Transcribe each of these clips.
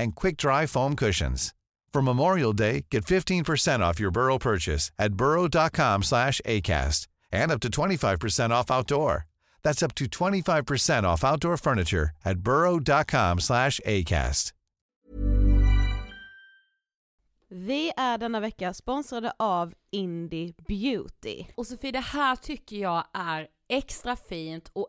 and quick-dry foam cushions. For Memorial Day, get 15% off your Burrow purchase at burrow.com slash ACAST and up to 25% off outdoor. That's up to 25% off outdoor furniture at burrow.com slash ACAST. Vi är denna vecka sponsrade av Indie Beauty. Och Sofie, det här tycker jag är extra fint och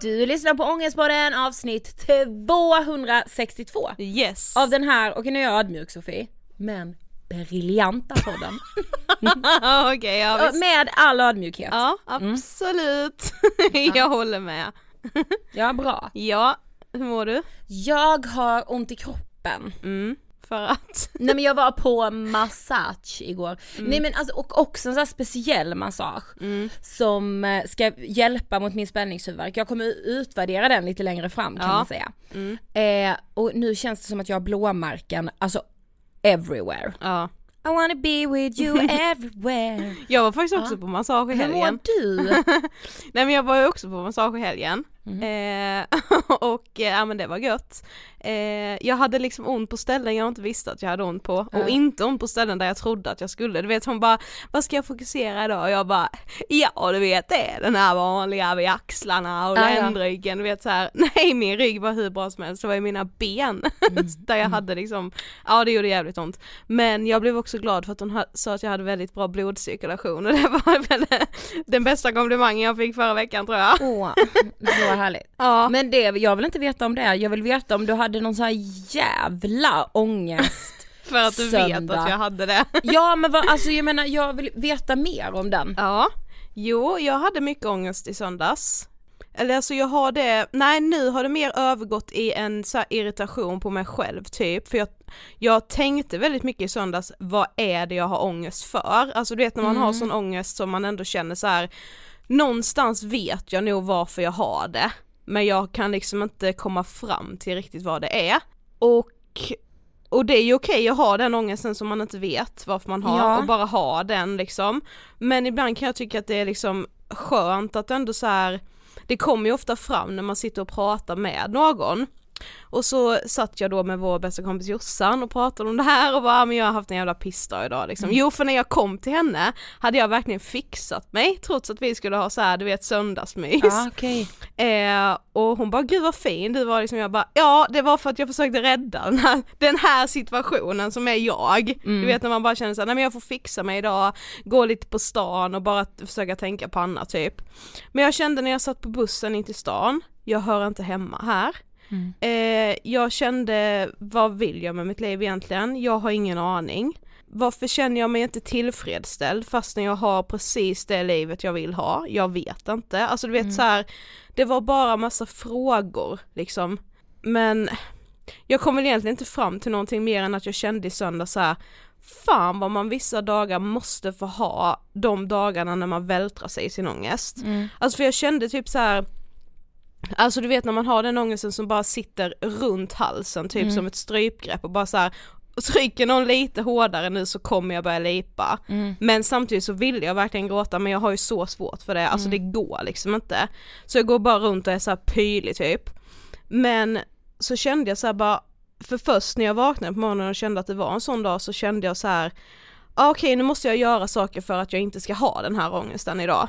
Du lyssnar på Ångestpodden avsnitt 262 Yes. av den här, okej nu är jag ödmjuk Sofie, men briljanta podden. Okej, ja, visst. Med all ödmjukhet. ja absolut. jag håller med. Ja, bra. Ja, hur mår du? Jag har ont i kroppen. Mm, för att? Nej men jag var på massage igår. Nej men alltså och också en sån här speciell massage som eh, ska hjälpa mot min spänningshuvudvärk. Jag kommer utvärdera den lite längre fram kan Ja. man säga. Eh, och nu känns det som att jag har blåmärken, alltså everywhere. Ja. I wanna be with you everywhere. Jag var faktiskt också på massage i Hur mår helgen. du? Nej men jag var ju också på massage i helgen. Eh, och eh, ja men det var gött. Eh, jag hade liksom ont på ställen jag inte visste att jag hade ont på och Ja. inte ont på ställen där jag trodde att jag skulle. Du vet hon bara, vad ska jag fokusera idag? Och jag bara, ja du vet det är den här vanliga vid axlarna och Ja, ja. ländryggen. Du vet så här. nej min rygg var hur bra som helst, det var i mina ben där jag hade liksom, ja det gjorde jävligt ont. Men jag blev också glad för att hon sa att jag hade väldigt bra blodcirkulation och det var väl den bästa komplimangen jag fick förra veckan tror jag. Åh, så härligt. Ja. Men det, jag vill inte veta om det, jag vill veta om du hade någon sån här jävla ångest. För att du vet Söndag. att jag hade det. ja men vad, alltså jag menar jag vill veta mer om den. Ja, jo jag hade mycket ångest i söndags. Eller alltså jag har det, nej nu har det mer övergått i en så irritation på mig själv typ, för jag, jag tänkte väldigt mycket i söndags, vad är det jag har ångest för? Alltså du vet när man har sån ångest som man ändå känner så här. Någonstans vet jag nog varför jag har det, men jag kan liksom inte komma fram till riktigt vad det är. Och och det är ju okej att ha den ångesten som man inte vet varför man har Ja. och bara ha den liksom. Men ibland kan jag tycka att det är liksom skönt att ändå så här. det kommer ju ofta fram när man sitter och pratar med någon. Och så satt jag då med vår bästa kompis Jossan och pratade om det här och bara, "Ah, men jag har haft en jävla pissdag idag liksom. Jo för när jag kom till henne hade jag verkligen fixat mig trots att vi skulle ha så här, du vet söndagsmys. Ja okej. Eh, och hon bara gud vad fin du var liksom, jag bara ja det var för att jag försökte rädda den här, den här situationen som är jag. Du vet när man bara känner såhär, nej men jag får fixa mig idag, gå lite på stan och bara försöka tänka på annat typ. Men jag kände när jag satt på bussen in till stan, jag hör inte hemma här. Eh, jag kände, vad vill jag med mitt liv egentligen? Jag har ingen aning. Varför känner jag mig inte tillfredsställd fastän jag har precis det livet jag vill ha? Jag vet inte. Alltså du vet så här, det var bara massa frågor liksom. Men jag kom väl egentligen inte fram till någonting mer än att jag kände i söndag så här. Fan vad man vissa dagar måste få ha de dagarna när man vältrar sig i sin ångest. Alltså för jag kände typ så här. Alltså du vet när man har den ångesten som bara sitter runt halsen typ som ett strypgrepp och bara så här trycker någon lite hårdare nu så kommer jag börja lipa. Men samtidigt så vill jag verkligen gråta men jag har ju så svårt för det, alltså det går liksom inte. Så jag går bara runt och är så här pylig typ. Men så kände jag så bara, för först när jag vaknade på morgonen och kände att det var en sån dag så kände jag så här, ah, okej nu måste jag göra saker för att jag inte ska ha den här ångesten idag.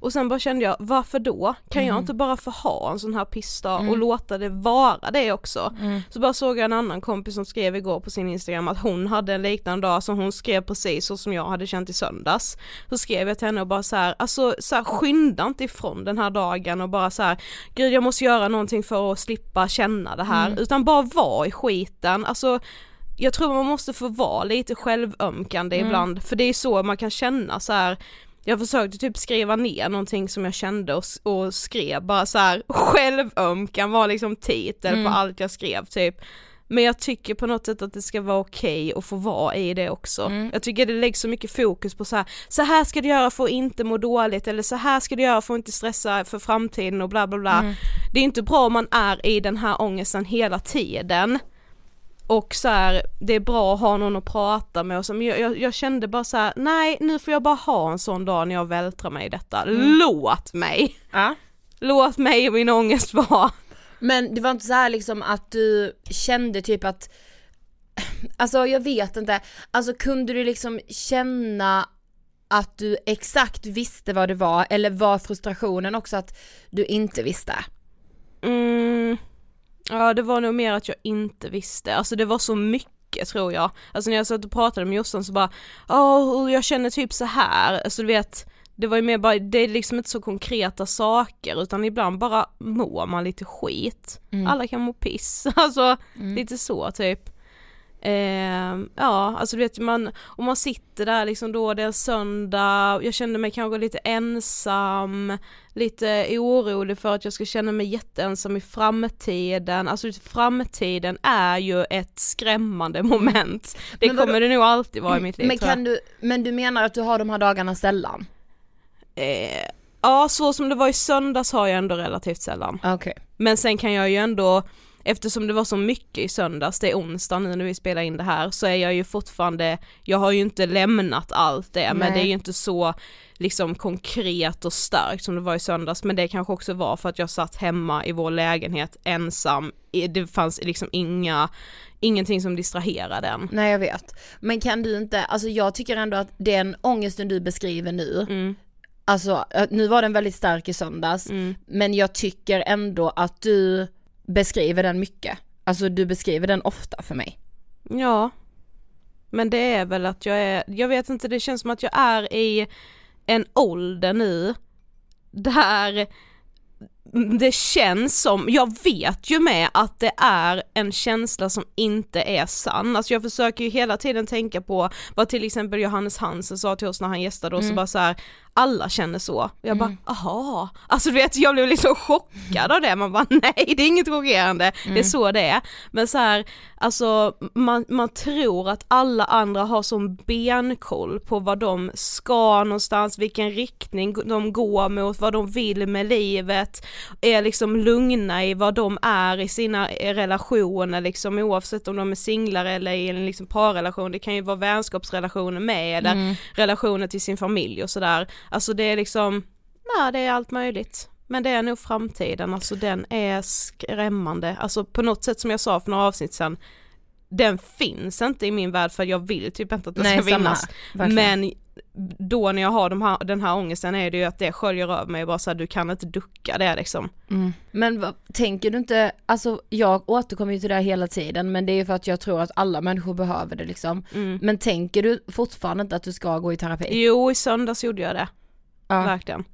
Och sen bara kände jag, varför då? Kan jag inte bara få ha en sån här pissdag och låta det vara det också? Så bara såg jag en annan kompis som skrev igår på sin instagram att hon hade en liknande dag som hon skrev precis så som jag hade känt i söndags. Så skrev jag till henne och bara så här, alltså så här, skynda inte ifrån den här dagen och bara så här, gud jag måste göra någonting för att slippa känna det här, utan bara vara i skiten, alltså jag tror man måste få vara lite självömkande ibland, för det är så man kan känna så här. Jag försökte typ skriva ner någonting som jag kände och, och skrev bara så här självömkan var liksom titel på allt jag skrev typ. Men jag tycker på något sätt att det ska vara okej att få vara i det också. Jag tycker det läggs så mycket fokus på så här, så här ska du göra för att inte må dåligt eller så här ska du göra för att inte stressa för framtiden och bla bla bla. Det är inte bra om man är i den här ångesten hela tiden. Och så här, det är bra att ha någon att prata med och så, men jag, jag, jag kände bara så här: nej nu får jag bara ha en sån dag när jag vältrar mig i detta, låt mig! Ja. Låt mig och min ångest vara. Men det var inte så här liksom att du kände typ att, alltså jag vet inte, alltså kunde du liksom känna att du exakt visste vad det var eller var frustrationen också att du inte visste? Mm, ja det var nog mer att jag inte visste, alltså det var så mycket tror jag. Alltså när jag satt och pratade med Jossan så bara, åh jag känner typ så här. alltså du vet det var ju mer bara, det är liksom inte så konkreta saker utan ibland bara mår man lite skit. Mm. Alla kan må piss, alltså mm. lite så typ. Eh, ja, alltså du vet man, om man sitter där liksom då, det är söndag, jag kände mig kanske lite ensam, lite orolig för att jag ska känna mig jätteensam i framtiden, alltså framtiden är ju ett skrämmande moment. Det kommer det nog alltid vara i mitt liv Men kan du, men du menar att du har de här dagarna sällan? Eh, ja, så som det var i söndags har jag ändå relativt sällan. Okay. Men sen kan jag ju ändå, eftersom det var så mycket i söndags, det är onsdag nu när vi spelar in det här, så är jag ju fortfarande, jag har ju inte lämnat allt det, Nej. men det är ju inte så liksom konkret och starkt som det var i söndags, men det kanske också var för att jag satt hemma i vår lägenhet ensam, det fanns liksom inga ingenting som distraherar den. Nej jag vet. Men kan du inte, alltså jag tycker ändå att den ångesten du beskriver nu, mm. Alltså nu var den väldigt stark i söndags, mm. men jag tycker ändå att du beskriver den mycket. Alltså du beskriver den ofta för mig. Ja. Men det är väl att jag är, jag vet inte, det känns som att jag är i en ålder nu där det känns som, jag vet ju med att det är en känsla som inte är sann, alltså jag försöker ju hela tiden tänka på vad till exempel Johannes Hansen sa till oss när han gästade oss mm. och bara så här, alla känner så. Jag bara, mm. aha, alltså du vet jag blev liksom chockad av det, man bara nej det är inget chockerande, mm. det är mm. så det är. Men så här, alltså man, man tror att alla andra har som benkoll på vad de ska någonstans, vilken riktning de går mot, vad de vill med livet, är liksom lugna i vad de är i sina relationer liksom oavsett om de är singlar eller i en liksom parrelation, det kan ju vara vänskapsrelationer med eller mm. relationer till sin familj och sådär Alltså det är liksom, nej det är allt möjligt. Men det är nog framtiden, alltså den är skrämmande. Alltså på något sätt som jag sa för några avsnitt sedan, den finns inte i min värld för jag vill typ inte att den ska finnas. Men då när jag har de här, den här ångesten är det ju att det sköljer över mig bara så här, du kan inte ducka det liksom. Mm. Men vad, tänker du inte, alltså jag återkommer ju till det här hela tiden men det är ju för att jag tror att alla människor behöver det liksom. Mm. Men tänker du fortfarande inte att du ska gå i terapi? Jo i söndags gjorde jag det. Ja. Verkligen.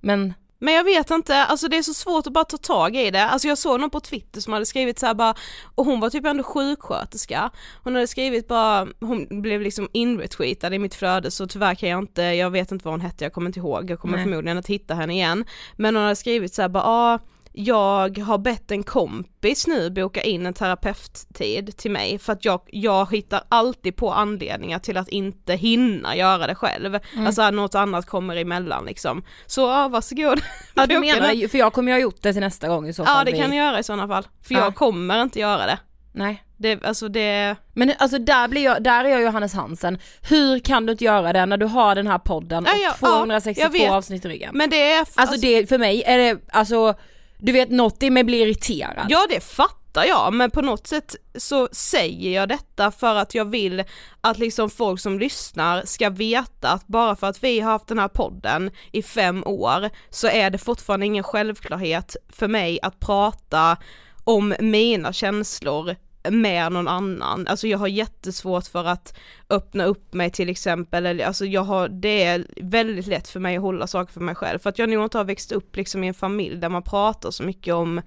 Men men jag vet inte, alltså det är så svårt att bara ta tag i det. Alltså jag såg någon på Twitter som hade skrivit så bara, och hon var typ ändå sjuksköterska. Hon hade skrivit bara, hon blev liksom inretweetad i mitt flöde så tyvärr kan jag inte, jag vet inte vad hon hette, jag kommer inte ihåg, jag kommer Nej. förmodligen att hitta henne igen. Men hon hade skrivit så bara, ah, jag har bett en kompis nu boka in en terapeuttid till mig för att jag, jag hittar alltid på anledningar till att inte hinna göra det själv. Mm. Alltså något annat kommer emellan liksom. Så ja, varsågod. Ja du menar, för jag kommer ju ha gjort det till nästa gång i så fall. Ja det kan ni göra i sådana fall. För ja. jag kommer inte göra det. Nej. Det, alltså det... Men alltså där blir jag, där är jag Johannes Hansen. Hur kan du inte göra det när du har den här podden och ja, 262 ja, avsnitt i ryggen? Men det är... Alltså, alltså det, för mig är det, alltså du vet något i mig blir irriterad. Ja det fattar jag men på något sätt så säger jag detta för att jag vill att liksom folk som lyssnar ska veta att bara för att vi har haft den här podden i fem år så är det fortfarande ingen självklarhet för mig att prata om mina känslor med någon annan. Alltså jag har jättesvårt för att öppna upp mig till exempel, eller alltså jag har, det är väldigt lätt för mig att hålla saker för mig själv för att jag nog inte har växt upp liksom i en familj där man pratar så mycket om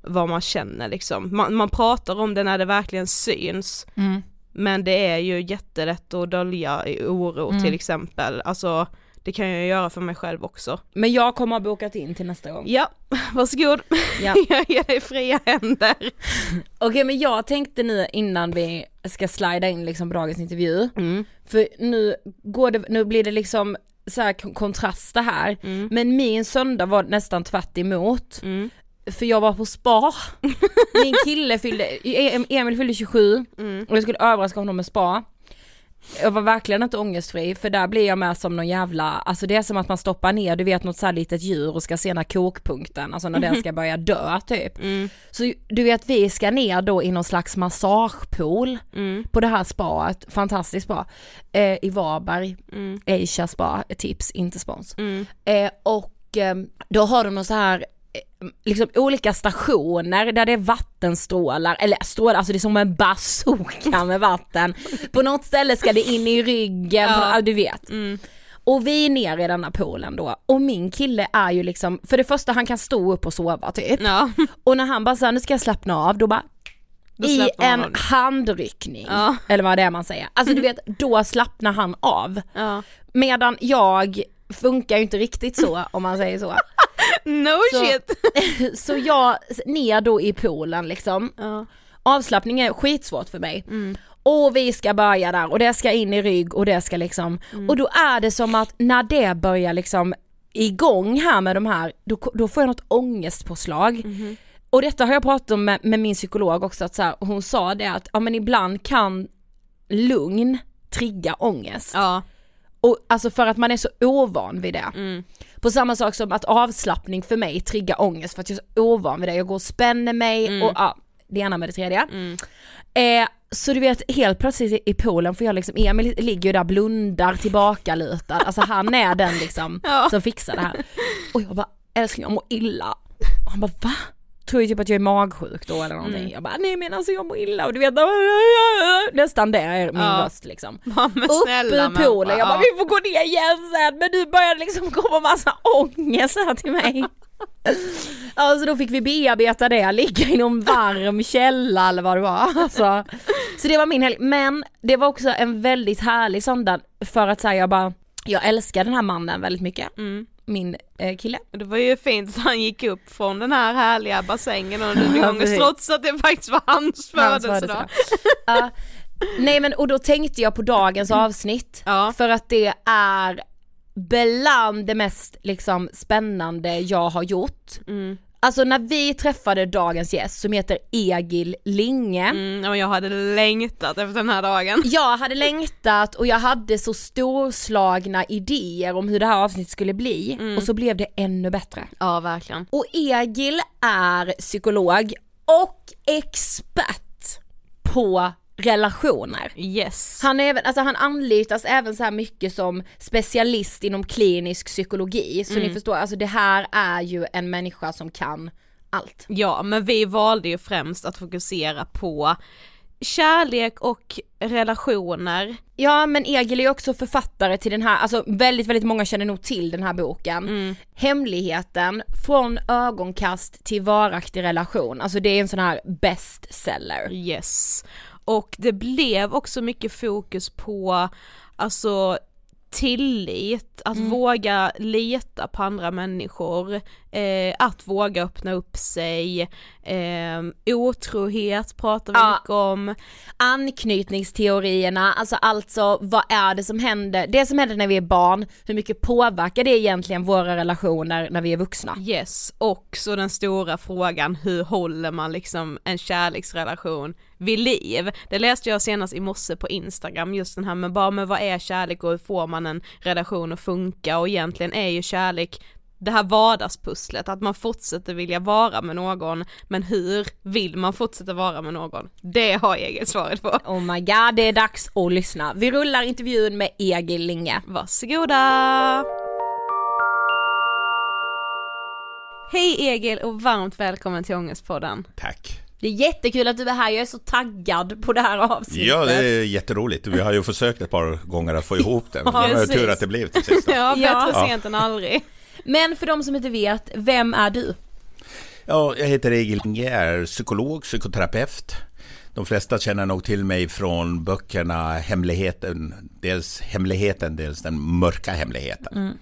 vad man känner liksom. Man, man pratar om det när det verkligen syns. Mm. Men det är ju jättelätt att dölja oro mm. till exempel, alltså det kan jag göra för mig själv också. Men jag kommer ha bokat in till nästa gång. Ja, varsågod. Ja. jag ger dig fria händer. Okej okay, men jag tänkte nu innan vi ska slida in liksom på dagens intervju, mm. för nu går det, nu blir det liksom så här kontraster här, mm. men min söndag var nästan tvärt emot. Mm. För jag var på spa, min kille fyllde, Emil fyllde 27 mm. och jag skulle överraska honom med spa. Jag var verkligen inte ångestfri för där blir jag med som någon jävla, alltså det är som att man stoppar ner, du vet något så här litet djur och ska se när kokpunkten, alltså när den ska börja dö typ. Mm. Så du vet vi ska ner då i någon slags massagepool Mm. på det här spaet, fantastiskt spa, eh, i Varberg, Mm. Asia spa, tips, inte spons. Mm. Eh, och eh, då har de någon så här liksom olika stationer där det är vattenstrålar, eller strålar, alltså det är som en bazooka med vatten. På något ställe ska det in i ryggen, Ja. du vet. Mm. Och vi är nere i denna poolen då och min kille är ju liksom, för det första han kan stå upp och sova typ. Ja. Och när han bara säger nu ska jag slappna av, då bara Då i en av. handryckning, Ja. eller vad det är man säger. Alltså du vet, då slappnar han av. Medan jag funkar ju inte riktigt så om man säger så. No Så- shit! Så jag, ner då i poolen liksom. Ja. Avslappning är skitsvårt för mig. Mm. Och vi ska börja där och det ska in i rygg och det ska liksom, Mm. och då är det som att när det börjar liksom igång här med de här, då, då får jag något ångestpåslag. Mhm. Och detta har jag pratat om med, med min psykolog också, att så här, hon sa det att ja men ibland kan lugn trigga ångest. Ja. Och alltså för att man är så ovan vid det. Mm. På samma sak som att avslappning för mig triggar ångest för att jag är så ovan vid det. Jag går och spänner mig Mm. och ja, det ena med det tredje. Mm. Eh, så du vet helt plötsligt i- poolen får jag liksom, Emil ligger ju där blundar tillbaka lutad. alltså han är den liksom Ja. som fixar det här. Och jag bara älskling jag mår illa. Och han bara va? Tror ju typ att jag är magsjuk då eller någonting. Mm. Jag bara nej men alltså jag mår illa och du vet nästan det är min Ja. röst liksom Ja, men upp snälla ur poolen, jag bara vi får gå ner igen sen men nu börjar det liksom komma massa ångest här till mig. Ja så då fick vi bearbeta det, ligga i någon varm källa eller vad det var. Alltså, så det var min helg, men det var också en väldigt härlig söndag för att säga jag bara, jag älskar den här mannen väldigt mycket, Mm. Min eh, kille. Det var ju fint så han gick upp från den här härliga bassängen och under Ja, gången trots att det faktiskt var hans födelsedag. Nej men och då tänkte jag på dagens avsnitt Ja. för att det är bland det mest liksom spännande jag har gjort. Mm. Alltså när vi träffade dagens gäst som heter Egil Linge, Mm, men jag hade längtat efter den här dagen. jag hade längtat och jag hade så storslagna idéer om hur det här avsnittet skulle bli och så blev det ännu bättre. Ja verkligen. Och Egil är psykolog och expert på relationer. Yes. Han, är även, alltså han anlitas även så här mycket som specialist inom klinisk psykologi, så ni förstår, alltså det här är ju en människa som kan allt. Ja men vi valde ju främst att fokusera på kärlek och relationer. Ja men Egil är också författare till den här, alltså väldigt väldigt många känner nog till den här boken. Hemligheten från ögonkast till varaktig relation, alltså det är en sån här bestseller. Yes. Och det blev också mycket fokus på, alltså tillit, att våga lita på andra människor, eh, att våga öppna upp sig, eh, otrohet pratar vi Ja. mycket om. Anknytningsteorierna, alltså alltså vad är det som händer, det som händer när vi är barn, hur mycket påverkar det egentligen våra relationer när vi är vuxna? Yes, och så den stora frågan, hur håller man liksom en kärleksrelation vid liv? Det läste jag senast i morse på Instagram, just den här med bara, men vad är kärlek och hur får man en relation att funka? Och egentligen är ju kärlek det här vardagspusslet, att man fortsätter vilja vara med någon, men hur vill man fortsätta vara med någon? Det har Egil svaret på. Oh my god, det är dags att lyssna. Vi rullar intervjun med Egil Linge. Varsågoda! Hej Egil och varmt välkommen till Ångestpodden. Tack. Det är jättekul att du är här, jag är så taggad på det här avsnittet. Ja, det är jätteroligt. Vi har ju försökt ett par gånger att få ihop det. Men det var tur att det blev till sist. Ja, bättre Ja. sent än aldrig. Men för de som inte vet, vem är du? Ja, jag heter Egil Inge, är psykolog, psykoterapeut. De flesta känner nog till mig från böckerna Hemligheten, dels Hemligheten, dels Den mörka hemligheten.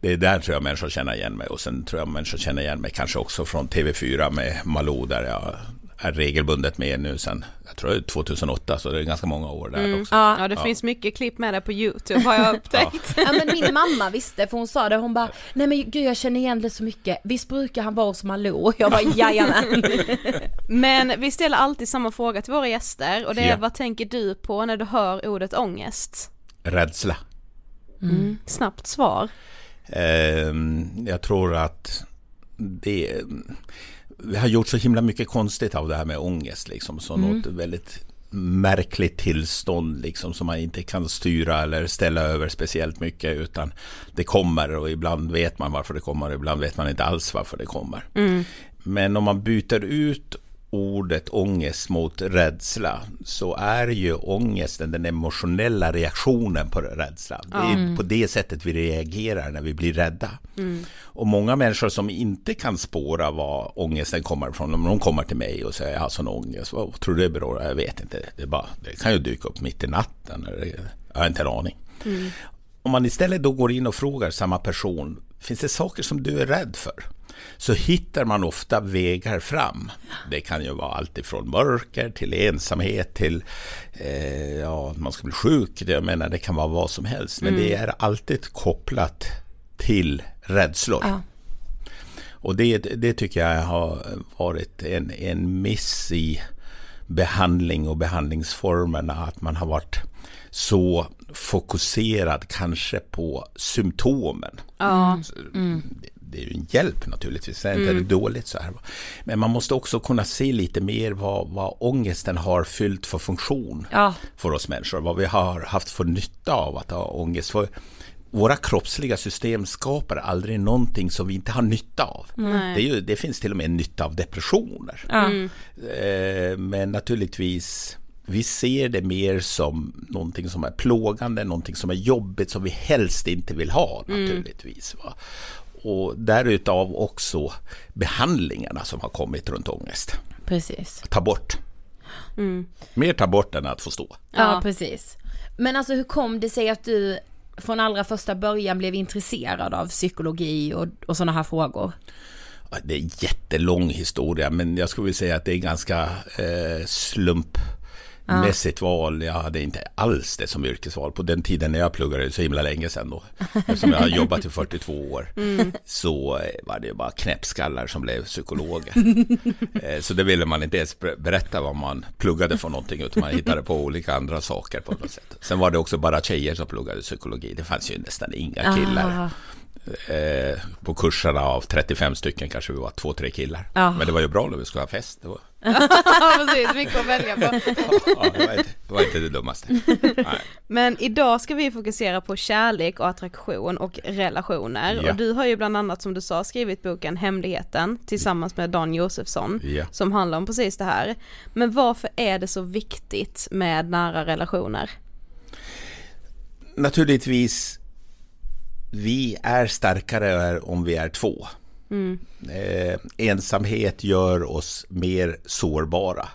Det är där tror jag människor känner igen mig och sen tror jag människor känner igen mig kanske också från TV4 med Malou där jag är regelbundet med nu sen, jag tror det är 2008, så det är ganska många år där Mm. också. Ja, det finns mycket klipp med det på YouTube har jag upptäckt. Ja men min mamma visste för hon sa det, hon bara nej men gud jag känner igen det så mycket, visst brukar han vara hos Malou? Jag bara jajamän. Men vi ställer alltid samma fråga till våra gäster och det är Ja. vad tänker du på när du hör ordet ångest? Rädsla. Mm. Snabbt svar. Ehm, jag tror att det... Vi har gjort så himla mycket konstigt av det här med ångest, liksom. Så något väldigt märkligt tillstånd liksom som man inte kan styra eller ställa över speciellt mycket utan det kommer och ibland vet man varför det kommer och ibland vet man inte alls varför det kommer. Men om man byter ut ordet ångest mot rädsla så är ju ångesten den emotionella reaktionen på rädsla. Det är på det sättet vi reagerar när vi blir rädda. Och många människor som inte kan spåra var ångesten kommer ifrån, om de kommer till mig och säger jag har sån ångest, vad tror du det beror på? Jag vet inte, det, bara, det kan ju dyka upp mitt i natten, eller, jag har inte en aning. Om man istället då går in och frågar samma person, finns det saker som du är rädd för? Så hittar man ofta vägar fram. Det kan ju vara allt ifrån mörker till ensamhet till eh, ja, man ska bli sjuk. Jag menar, det kan vara vad som helst. Men det är alltid kopplat till rädslor. Ja. Och det, det tycker jag har varit en, en miss i behandling och behandlingsformerna. Att man har varit så fokuserad kanske på symptomen. Ja. Så, det- är ju en hjälp naturligtvis, det är inte dåligt så här. Men man måste också kunna se lite mer vad, vad ångesten har fyllt för funktion Ja. för oss människor. Vad vi har haft för nytta av att ha ångest. För våra kroppsliga system skapar aldrig någonting som vi inte har nytta av. Nej. Det, är ju, det finns till och med nytta av depressioner. Ja. Eh, Men naturligtvis, vi ser det mer som någonting som är plågande, någonting som är jobbigt, som vi helst inte vill ha naturligtvis. Va? Och därutav också behandlingarna som har kommit runt ångest. Precis. Ta bort. Mer ta bort än att förstå. Ja. precis. Men alltså hur kom det sig att du från allra första början blev intresserad av psykologi och, och sådana här frågor? Det är en jättelång historia, men jag skulle vilja säga att det är ganska eh, slumpmässigt val. Jag hade inte alls det som yrkesval. På den tiden när jag pluggade, så himla länge sedan då, eftersom jag har jobbat i 42 år, så eh, var det bara knäppskallar som blev psykologer. eh, så det ville man inte ens ber- berätta vad man pluggade för någonting, utan man hittade på olika andra saker på något sätt. Sen var det också bara tjejer som pluggade psykologi. Det fanns ju nästan inga killar. Ah. Eh, på kurserna av 35 stycken kanske vi var två, tre killar. Ja. Men det var ju bra när vi skulle ha fest. Det var, Ja, precis, mycket att välja på. ja, det, var inte, det var inte det dummaste. Nej. Men idag ska vi fokusera på kärlek och attraktion och relationer. Ja. Och du har ju bland annat som du sa skrivit boken Hemligheten tillsammans med Dan Josefsson Ja. som handlar om precis det här. Men varför är det så viktigt med nära relationer? Naturligtvis, vi är starkare om vi är två. Eh, ensamhet gör oss mer sårbara.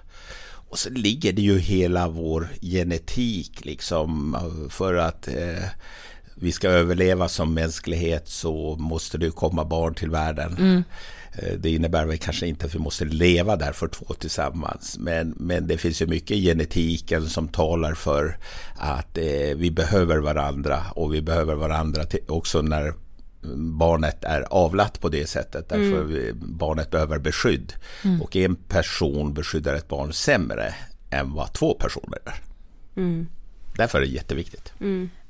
Och så ligger det ju hela vår genetik liksom för att eh, vi ska överleva som mänsklighet så måste det komma barn till världen. Eh, Det innebär väl kanske inte att vi måste leva där för två tillsammans. Men, men det finns ju mycket i genetiken som talar för att eh, vi behöver varandra. Och vi behöver varandra till, också när barnet är avlat på det sättet. Därför vi, barnet behöver beskydd. Och en person beskyddar ett barn sämre än vad två personer gör. Därför är det jätteviktigt.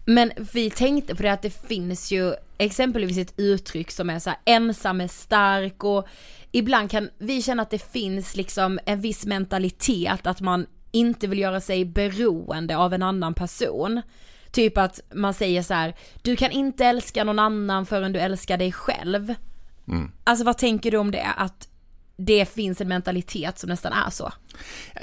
Men vi tänkte på det att det finns ju exempelvis ett uttryck som är så här ensam är stark och ibland kan vi känna att det finns liksom en viss mentalitet att man inte vill göra sig beroende av en annan person. Typ att man säger så här, du kan inte älska någon annan förrän du älskar dig själv. Alltså vad tänker du om det? Att det finns en mentalitet som nästan är så.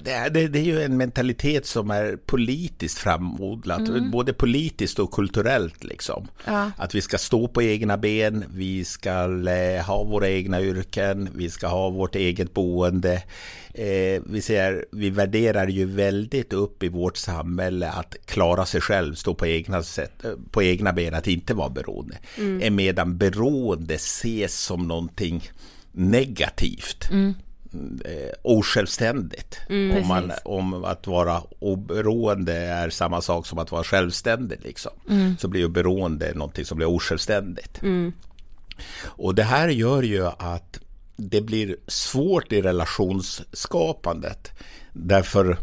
Det är, det, det är ju en mentalitet som är politiskt framodlad, både politiskt och kulturellt. Liksom. Att vi ska stå på egna ben, vi ska eh, ha våra egna yrken, vi ska ha vårt eget boende. Eh, vi, ser, vi värderar ju väldigt upp i vårt samhälle att klara sig själv, stå på egna, sätt, eh, på egna ben, att inte vara beroende. Mm. Medan beroende ses som någonting negativt. eh, osjälvständigt. Mm, om, man, om att vara oberoende är samma sak som att vara självständig. Liksom. Mm. Så blir ju beroende någonting som blir osjälvständigt. Och det här gör ju att det blir svårt i relationsskapandet. Därför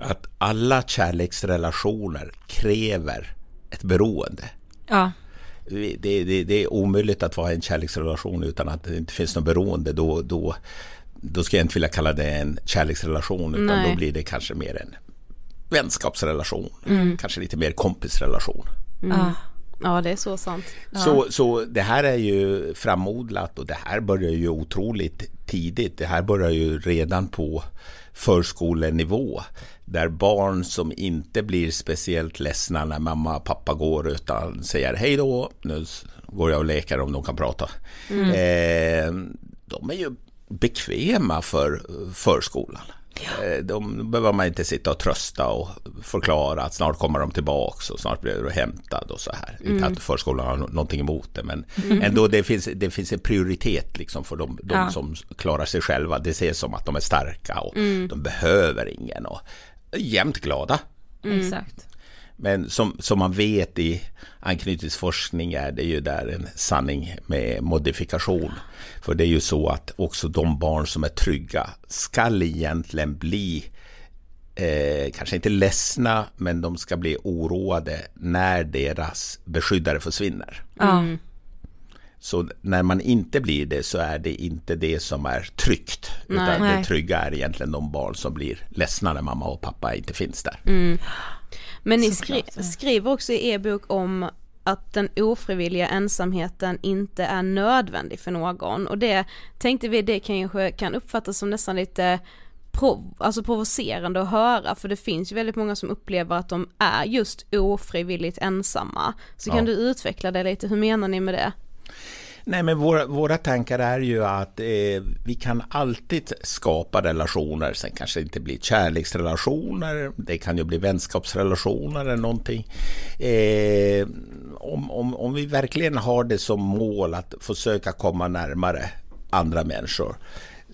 att alla kärleksrelationer kräver ett beroende. Ja. Det, det, det är omöjligt att vara i en kärleksrelation utan att det inte finns något beroende. Då, då, då ska jag inte vilja kalla det en kärleksrelation utan Nej. då blir det kanske mer en vänskapsrelation. Kanske lite mer kompisrelation. Ja. Ja, det är så sant. Så, så det här är ju framodlat och det här börjar ju otroligt tidigt. Det här börjar ju redan på förskolenivå. Där barn som inte blir speciellt ledsna när mamma och pappa går utan säger hej då, nu går jag och leker om de kan prata. Eh, de är ju bekväma för förskolan. Eh, De behöver man inte sitta och trösta och förklara att snart kommer de tillbaks och snart blir du hämtad och så här. Inte att förskolan har nå- någonting emot det men ändå det finns, det finns en prioritet liksom för de, de Ja. som klarar sig själva. Det ses som att de är starka och de behöver ingen och jämt glada. Exakt. Men som, som man vet i anknytningsforskning är det ju där en sanning med modifikation. För det är ju så att också de barn som är trygga skall egentligen bli eh, kanske inte ledsna, men de ska bli oroade när deras beskyddare försvinner. Ja. Så när man inte blir det så är det inte det som är tryggt. Utan det Nej. trygga är egentligen de barn som blir ledsna när mamma och pappa inte finns där. Men ni skri- skriver också i er bok om att den ofrivilliga ensamheten inte är nödvändig för någon och det tänkte vi det kanske kan uppfattas som nästan lite prov- alltså provocerande att höra för det finns ju väldigt många som upplever att de är just ofrivilligt ensamma. Så kan Ja. du utveckla det lite, hur menar ni med det? Nej, men våra, våra tankar är ju att eh, vi kan alltid skapa relationer. Sen kanske det inte blir kärleksrelationer. Det kan ju bli vänskapsrelationer eller någonting. Eh, om, om, om vi verkligen har det som mål att försöka komma närmare andra människor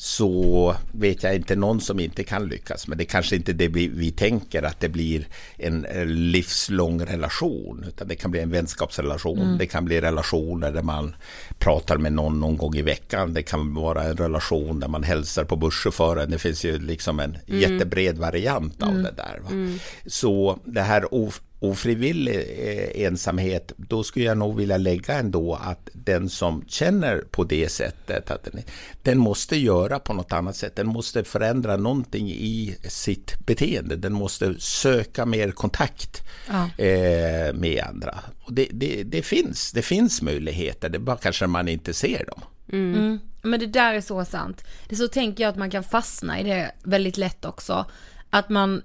så vet jag inte någon som inte kan lyckas. Men det är kanske inte det vi, vi tänker att det blir en eh, livslång relation. Utan det kan bli en vänskapsrelation. Det kan bli relationer där man pratar med någon någon gång i veckan. Det kan vara en relation där man hälsar på busschauffören. Det finns ju liksom en jättebred variant av det där. Va? Så det här of- ofrivillig eh, ensamhet, då skulle jag nog vilja lägga ändå att den som känner på det sättet, att den, den måste göra på något annat sätt. Den måste förändra någonting i sitt beteende. Den måste söka mer kontakt Ja. eh, med andra. Och det, det, det, finns, det finns möjligheter, det är bara kanske man inte ser dem. Mm. Men det där är så sant. Det är så tänker jag att man kan fastna i det väldigt lätt också. Att man,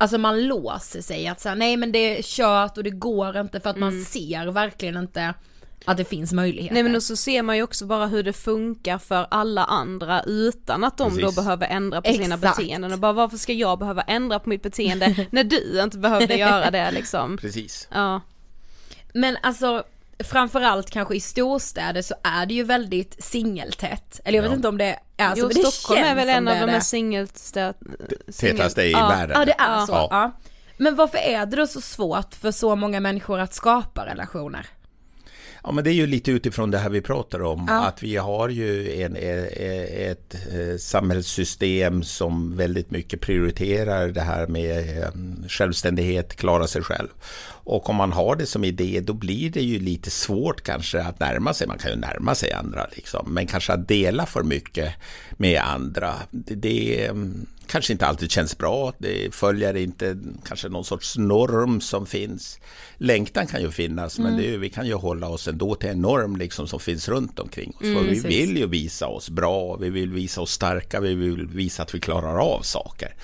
alltså man låser sig att säga nej men det är kört och det går inte för att man ser verkligen inte att det finns möjligheter. Nej men och så ser man ju också bara hur det funkar för alla andra utan att de då Precis. behöver ändra på sina Exakt. beteenden och bara varför ska jag behöva ändra på mitt beteende när du inte behövde göra det liksom. Precis. Ja. Men alltså framförallt kanske i storstäder så är det ju väldigt singeltätt. Eller jag vet Ja. inte om det är så, jo men det Stockholm är känns väl som en av är de mest singelstä... Tätaste i ja. världen. Ja det är så, Ja. ja. Men varför är det då så svårt för så många människor att skapa relationer? Ja, men det är ju lite utifrån det här vi pratar om. Ja. Att vi har ju en, e- ett eh, samhällssystem som väldigt mycket prioriterar det här med eh, självständighet, klara sig själv. Och om man har det som idé då blir det ju lite svårt kanske att närma sig. Man kan ju närma sig andra liksom. Men kanske att dela för mycket med andra. Det, det mm, kanske inte alltid känns bra. Det följer inte kanske någon sorts norm som finns. Längtan kan ju finnas men det vi kan ju hålla oss ändå till en norm liksom som finns runt omkring oss. för vi precis. vill ju visa oss bra, vi vill visa oss starka, vi vill visa att vi klarar av saker.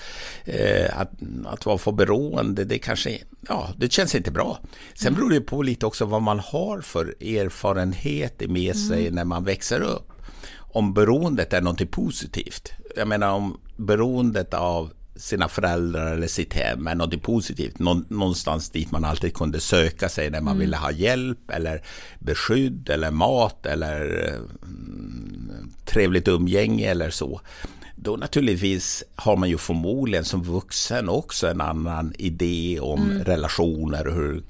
Eh, att, att vara för beroende, det kanske, ja, det känns inte bra. Sen beror det på lite också vad man har för erfarenhet med sig när man växer upp om beroendet är något positivt. Jag menar om beroendet av sina föräldrar eller sitt hem är något positivt. Nå- någonstans dit man alltid kunde söka sig när man ville ha hjälp eller beskydd eller mat eller mm, trevligt umgänge eller så. Då naturligtvis har man ju förmodligen som vuxen också en annan idé om Mm. relationer och hur,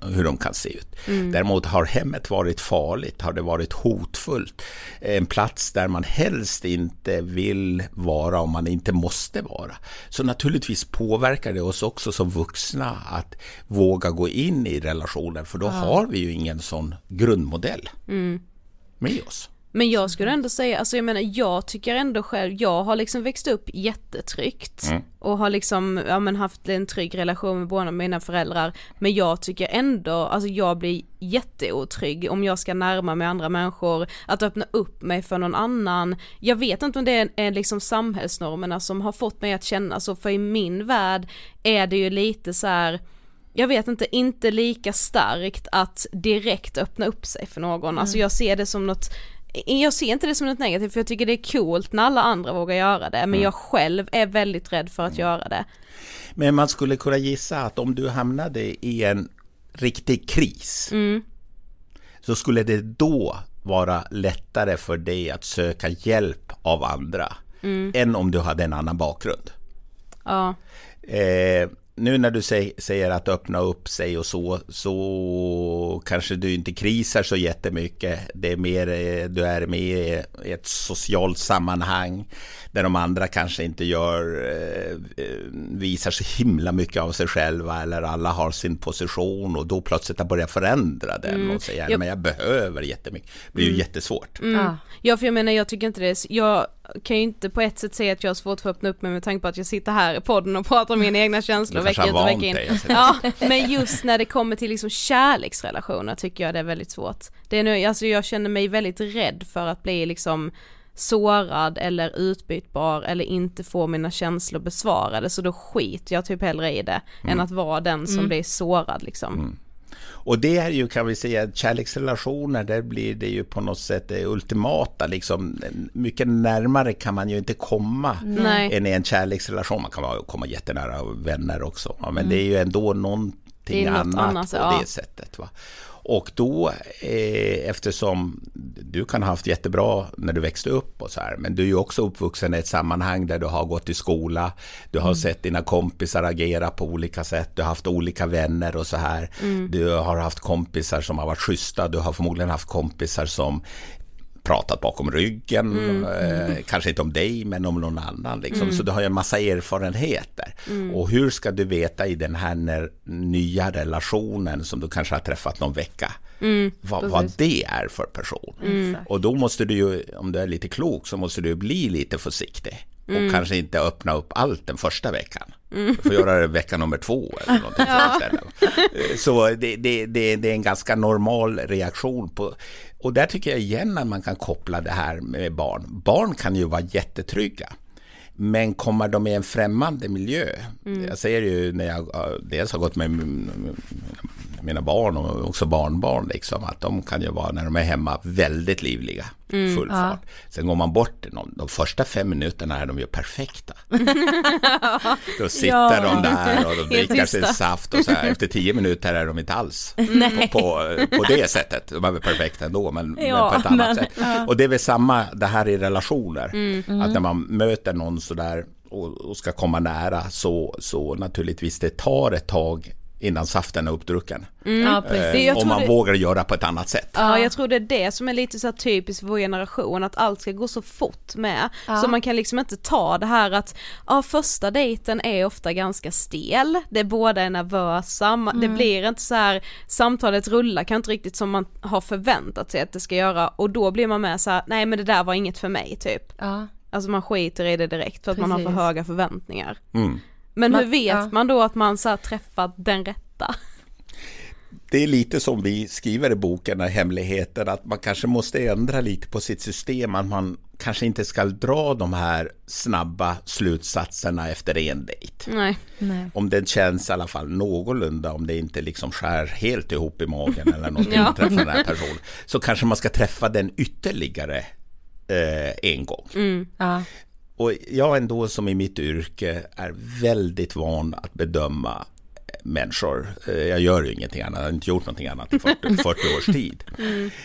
hur de kan se ut. Däremot har hemmet varit farligt, har det varit hotfullt. En plats där man helst inte vill vara om man inte måste vara. Så naturligtvis påverkar det oss också som vuxna att våga gå in i relationer för då har vi ju ingen sån grundmodell med oss. Men jag skulle ändå säga, alltså jag menar jag tycker ändå själv, jag har liksom växt upp jättetryggt och har liksom, ja men haft en trygg relation med båda mina föräldrar. Men jag tycker ändå, alltså jag blir jätteotrygg om jag ska närma mig andra människor, att öppna upp mig för någon annan. Jag vet inte om det är, är liksom samhällsnormerna som har fått mig att känna så, för i min värld är det ju lite så här jag vet inte, inte lika starkt att direkt öppna upp sig för någon. Alltså jag ser det som något jag ser inte det som något negativt för jag tycker det är coolt när alla andra vågar göra det men jag själv är väldigt rädd för att göra det. Men man skulle kunna gissa att om du hamnade i en riktig kris så skulle det då vara lättare för dig att söka hjälp av andra än om du hade en annan bakgrund. Ja, Eh, nu när du säg, säger att öppna upp sig och så, så kanske du inte krisar så jättemycket. Det är mer, eh, du är med i ett socialt sammanhang där de andra kanske inte gör, eh, eh, visar så himla mycket av sig själva eller alla har sin position och då plötsligt har börjat förändra den och säga Jag- men jag behöver jättemycket. Det blir ju jättesvårt. Ja. ja för jag menar jag tycker inte det, är- jag kan ju inte på ett sätt säga att jag har svårt för att öppna upp mig med tanke på att jag sitter här i podden och pratar om mina egna känslor vecka ut och vecka in. dig, alltså. Ja, men just när det kommer till liksom kärleksrelationer tycker jag det är väldigt svårt. Det är nu, alltså jag känner mig väldigt rädd för att bli liksom sårad eller utbytbar eller inte få mina känslor besvarade så då skiter jag typ hellre i det än att vara den som blir sårad liksom. Och det är ju kan vi säga kärleksrelationer, där blir det ju på något sätt det ultimata liksom. Mycket närmare kan man ju inte komma Nej. än i en kärleksrelation. Man kan komma jättenära vänner också. Men det är ju ändå någonting annat, annat, på ja. det sättet. Va? Och då, eh, eftersom du kan ha haft jättebra när du växte upp och så här, men du är ju också uppvuxen i ett sammanhang där du har gått i skola, du har sett dina kompisar agera på olika sätt, du har haft olika vänner och så här. Du har haft kompisar som har varit schyssta, du har förmodligen haft kompisar som pratat bakom ryggen, eh, kanske inte om dig men om någon annan. Liksom. Så du har ju en massa erfarenheter. Och hur ska du veta i den här när, nya relationen som du kanske har träffat någon vecka, vad, vad det är för person. Och då måste du ju, om du är lite klok, så måste du bli lite försiktig. Och kanske inte öppna upp allt den första veckan. Du får göra det vecka nummer två eller någonting. Eh, Så det, det, det, det är en ganska normal reaktion på... Och där tycker jag igen att man kan koppla det här med barn. Barn kan ju vara jättetrygga. Men kommer de i en främmande miljö? Jag säger ju när jag dels har gått med mina barn och också barnbarn, liksom, att de kan ju vara, när de är hemma, väldigt livliga. Full fart. Sen går man bort de, de första fem minuterna är de ju perfekta. Då sitter Ja. de där och de dricker sin saft och så här. Efter tio minuter är de inte alls på, på, på det sättet. De är väl perfekta ändå, men, Ja, men på ett annat men- sätt. Och det är väl samma det här i relationer. Att när man möter någon sådär och, och ska komma nära så, så naturligtvis det tar ett tag innan saften är uppdrucken. Ja, precis. Eh, om man det- vågar göra på ett annat sätt. Ja, jag tror det är det som är lite så här typiskt för vår generation, att allt ska gå så fort med. Så man kan liksom inte ta det här att, ja första dejten är ofta ganska stel, det är båda är nervösa, ma- det blir inte så här, samtalet rullar kanske inte riktigt som man har förväntat sig att det ska göra och då blir man med så här, nej men det där var inget för mig typ. Ja. Alltså man skiter i det direkt för att man har för höga förväntningar. Mm. Men hur vet ja. man då att man så träffat den rätta? Det är lite som vi skriver i boken, den hemligheten, att man kanske måste ändra lite på sitt system, att man kanske inte ska dra de här snabba slutsatserna efter en dejt. Nej. Nej. Om den känns i alla fall någorlunda, om det inte liksom skär helt ihop i magen eller någonting Ja. träffar den här personen, så kanske man ska träffa den ytterligare eh, en gång. Ja. Och jag ändå som i mitt yrke är väldigt van att bedöma människor. Eh, Jag gör ju ingenting annat, jag har inte gjort någonting annat i 40, 40 års tid.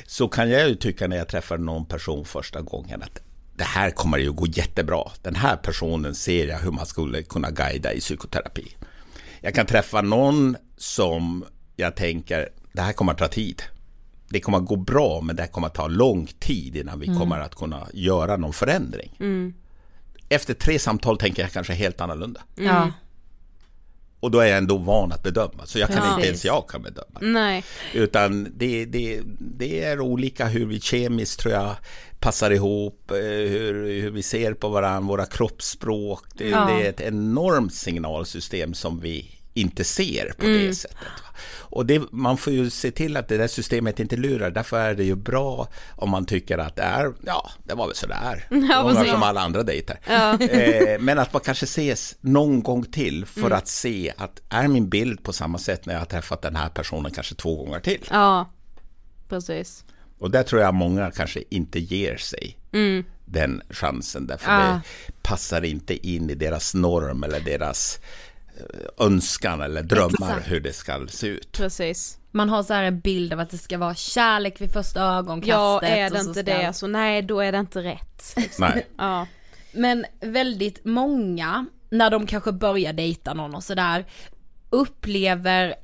Så kan jag ju tycka när jag träffar någon person första gången att det här kommer ju gå jättebra. Den här personen ser jag hur man skulle kunna guida i psykoterapi. Jag kan träffa någon som jag tänker, det här kommer att ta tid. Det kommer att gå bra, men det kommer att ta lång tid innan vi kommer att kunna göra någon förändring. Efter tre samtal tänker jag kanske helt annorlunda. Ja. Och då är jag ändå van att bedöma, så jag kan Ja. inte ens jag kan bedöma. Nej. Utan det, det, det är olika hur vi kemiskt tror jag passar ihop, eh, hur, hur vi ser på varandra, våra kroppsspråk. Det, Ja. det är ett enormt signalsystem som vi inte ser på det sättet. va. Och det, man får ju se till att det där systemet inte lurar. Därför är det ju bra om man tycker att det är, ja, det var väl sådär. Ja, precis. som alla andra dejter. Eh, men att man kanske ses någon gång till för att se att är min bild på samma sätt när jag har träffat den här personen kanske två gånger till. Ja, precis. Och där tror jag många kanske inte ger sig den chansen därför Ja. det passar inte in i deras norm eller deras önskan eller drömmar Exakt. hur det ska se ut. Precis. Man har så här en bild av att det ska vara kärlek vid första ögonkastet. Ja, är det och så inte ska- det så nej, då är det inte rätt. Nej. Ja. Men väldigt många, när de kanske börjar dejta någon och sådär, upplever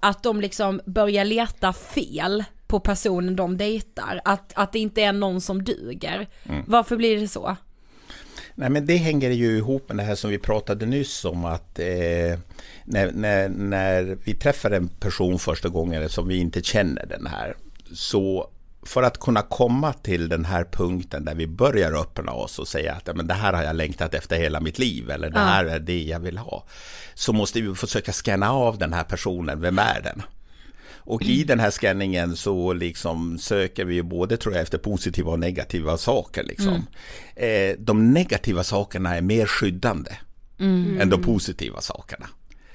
att de liksom börjar leta fel på personen de dejtar. Att, att det inte är någon som duger. Varför blir det så? Nej, men det hänger ju ihop med det här som vi pratade nyss om att eh, när, när, när vi träffar en person första gången som vi inte känner den här, så för att kunna komma till den här punkten där vi börjar öppna oss och säga att ja, men det här har jag längtat efter hela mitt liv eller det här är det jag vill ha, så måste vi försöka scanna av den här personen, vem är den? Och i den här scanningen så liksom söker vi både tror jag efter positiva och negativa saker. Liksom. Eh, de negativa sakerna är mer skyddande än de positiva sakerna.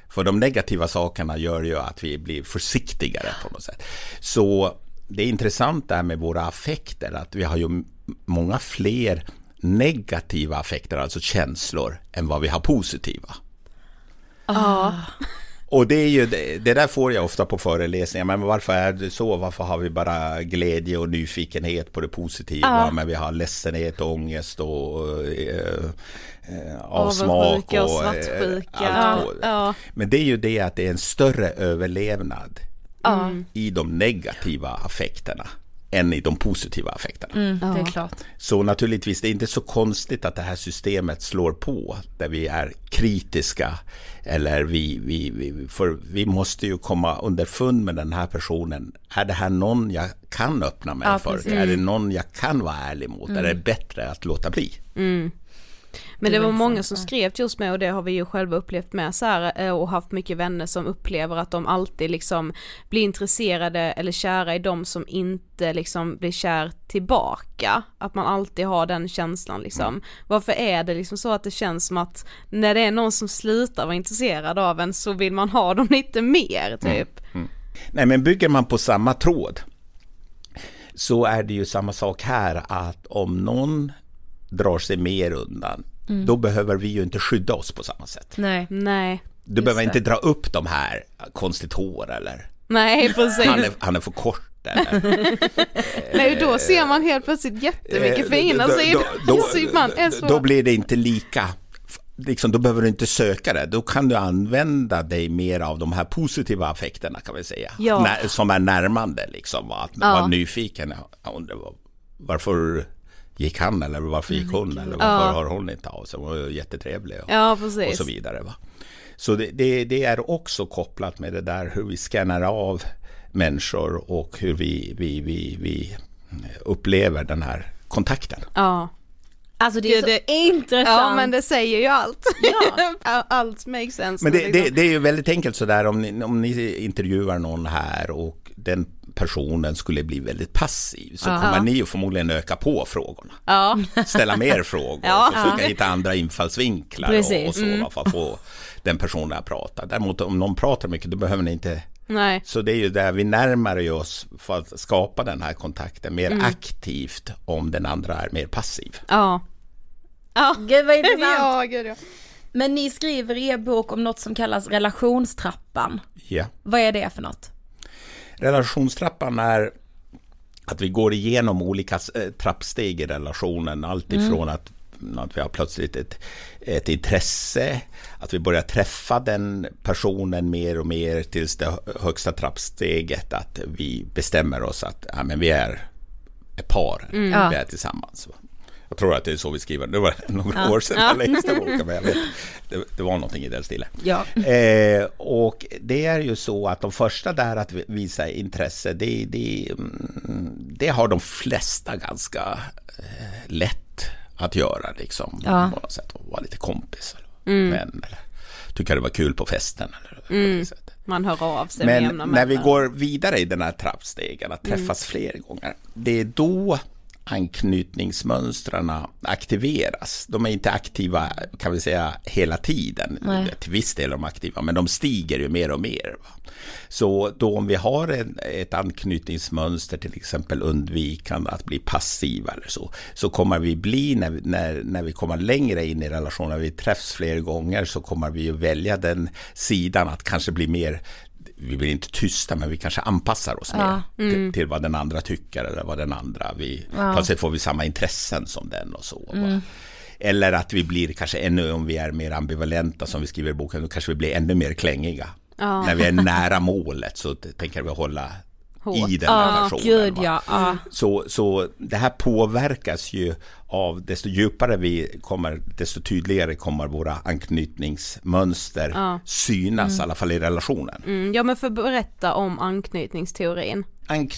För de negativa sakerna gör ju att vi blir försiktigare på något sätt. Så det är intressant där med våra affekter, att vi har ju många fler negativa affekter, alltså känslor, än vad vi har positiva. Ja. Och det är ju, det, det där får jag ofta på föreläsningar, men varför är det så? Varför har vi bara glädje och nyfikenhet på det positiva, Ja. men vi har ledsenhet, ångest och eh, eh, avsmak och och eh, svartsjuka. det. Ja. Men det är ju det att det är en större överlevnad Ja, i de negativa affekterna än i de positiva affekterna. mm, det är klart. Så naturligtvis, det är inte så konstigt att det här systemet slår på där vi är kritiska. Eller vi, vi, vi, för vi måste ju komma underfund med den här personen. Är det här någon jag kan öppna mig Ja, för? precis. Mm. Är det någon jag kan vara ärlig mot? Är det bättre att låta bli? Men det var många som skrev till oss med och det har vi ju själva upplevt med så här eh, och haft mycket vänner som upplever att de alltid liksom blir intresserade eller kära i de som inte liksom blir kär tillbaka. Att man alltid har den känslan liksom. Varför är det liksom så att det känns som att när det är någon som slutar vara intresserad av en så vill man ha dem lite mer typ. Nej, men bygger man på samma tråd så är det ju samma sak här att om någon drar sig mer undan, då behöver vi ju inte skydda oss på samma sätt. Nej. Nej, Du behöver det. inte dra upp de här konstigt hår eller nej precis. han är, han är för kort. Eller, Nej då ser man helt plötsligt jättemycket fina då- sidor. Då, blir det inte lika, liksom, då behöver du inte söka det. Då kan du använda dig mer av de här positiva affekterna kan vi säga. Ja. När, som är närmande liksom. Att Ja. vara nyfiken. Jag undrar var- varför gick han eller varför gick hon eller varför Ja. har hon inte av sig? Hon var ju jättetrevlig. Och, Ja och så vidare. Va? Så det, det, det är också kopplat med det där hur vi scannar av människor och hur vi, vi, vi, vi upplever den här kontakten. Ja. Alltså det är Det- så intressant. Ja men det säger ju allt. Ja. allt makes sense. Men det, det, det är ju väldigt enkelt sådär om ni, om ni intervjuar någon här och den personen skulle bli väldigt passiv så kommer ni ju förmodligen öka på frågorna. Ja, Ställa mer frågor, Ja. försöka hitta andra infallsvinklar Precis. och, och så Mm. för att få den personen att prata. Däremot om någon pratar mycket då behöver ni inte nej. Så det är ju där vi närmar oss för att skapa den här kontakten mer Mm. aktivt om den andra är mer passiv. Ja. Ja. Gud vad intressant. Ja, gud ja. Men ni skriver i er bok om något som kallas relationstrappan. Ja. Vad är det för något? Relationstrappan är att vi går igenom olika eh, trappsteg i relationen. Allt ifrån att, att vi har plötsligt ett, ett intresse, att vi börjar träffa den personen mer och mer tills det högsta trappsteget att vi bestämmer oss att ja, men vi är ett par, vi är tillsammans. Jag tror att det är så vi skriver. Det var några år sedan jag läste boken, men jag vet, det, det var någonting i den stilen. Ja. Eh, och det är ju så att de första där att visa intresse, det, det, mm, det har de flesta ganska eh, lätt att göra liksom. Ja. På något sätt, och vara lite kompis. Eller vän, eller tycka det var kul på festen. Eller på det sättet. Man hör av sig med Men när vi går vidare i den här trappstegen, att träffas fler gånger, det är då anknytningsmönstren aktiveras. De är inte aktiva, kan vi säga, hela tiden. Nej. Till viss del är de aktiva, men de stiger ju mer och mer. Va? Så då om vi har en, ett anknytningsmönster, till exempel undvikande, att bli passiva eller så, så kommer vi bli, när, när, när vi kommer längre in i relationen, när vi träffs fler gånger, så kommer vi ju välja den sidan att kanske bli mer vi blir inte tysta, men vi kanske anpassar oss Ja, mer till, till vad den andra tycker eller vad den andra, vi, plötsligt får vi samma intressen som den och så. va. Eller att vi blir kanske ännu, om vi är mer ambivalenta som vi skriver i boken, då kanske vi blir ännu mer klängiga. Ja. När vi är nära målet så tänker vi hålla. I den Ja, relationen. gud ja. ja. Så, så det här påverkas ju av, desto djupare vi kommer, desto tydligare kommer våra anknytningsmönster Ja. synas, i alla fall i relationen. Mm, ja men för att berätta om anknytningsteorin. Ank-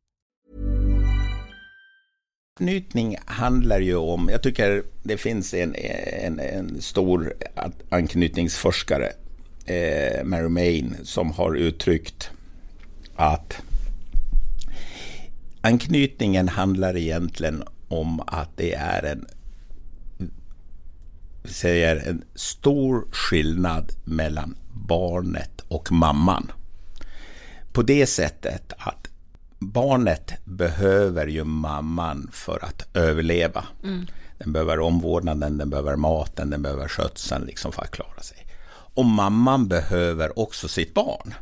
Anknytning handlar ju om, jag tycker det finns en, en, en stor anknytningsforskare, eh, Mary Main, som har uttryckt att anknytningen handlar egentligen om att det är en säger en stor skillnad mellan barnet och mamman. På det sättet att barnet behöver ju mamman för att överleva. Den behöver omvårdnaden, den behöver maten, den behöver skötseln liksom för att klara sig. Och mamman behöver också sitt barn.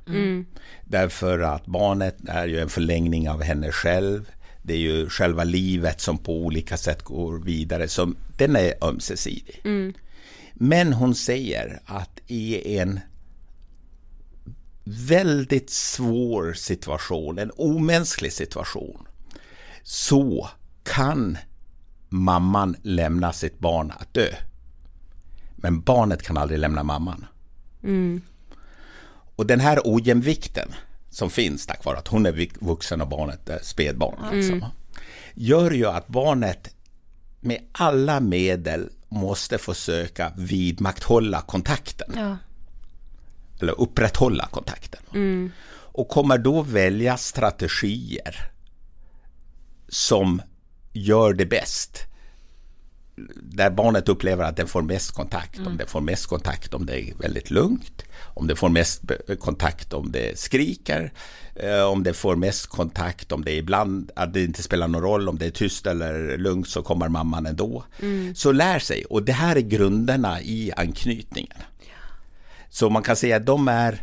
Därför att barnet är ju en förlängning av henne själv. Det är ju själva livet som på olika sätt går vidare. Så den är ömsesidig. Men hon säger att i en väldigt svår situation, en omänsklig situation, så kan mamman lämna sitt barn att dö. Men barnet kan aldrig lämna mamman. Och den här ojämvikten som finns tack vare att hon är vuxen och barnet är spädbarn, liksom, gör ju att barnet med alla medel måste försöka vidmakthålla kontakten Ja. Eller upprätthålla kontakten. Och kommer då välja strategier som gör det bäst. där barnet upplever att den får mest kontakt. Mm. Om det får mest kontakt om det är väldigt lugnt, om det får mest kontakt om det skriker, eh, om det får mest kontakt om det ibland, att det inte spelar någon roll om det är tyst eller lugnt så kommer mamman ändå. Mm. Så lär sig, och det här är grunderna i anknytningen. Så man kan säga att de är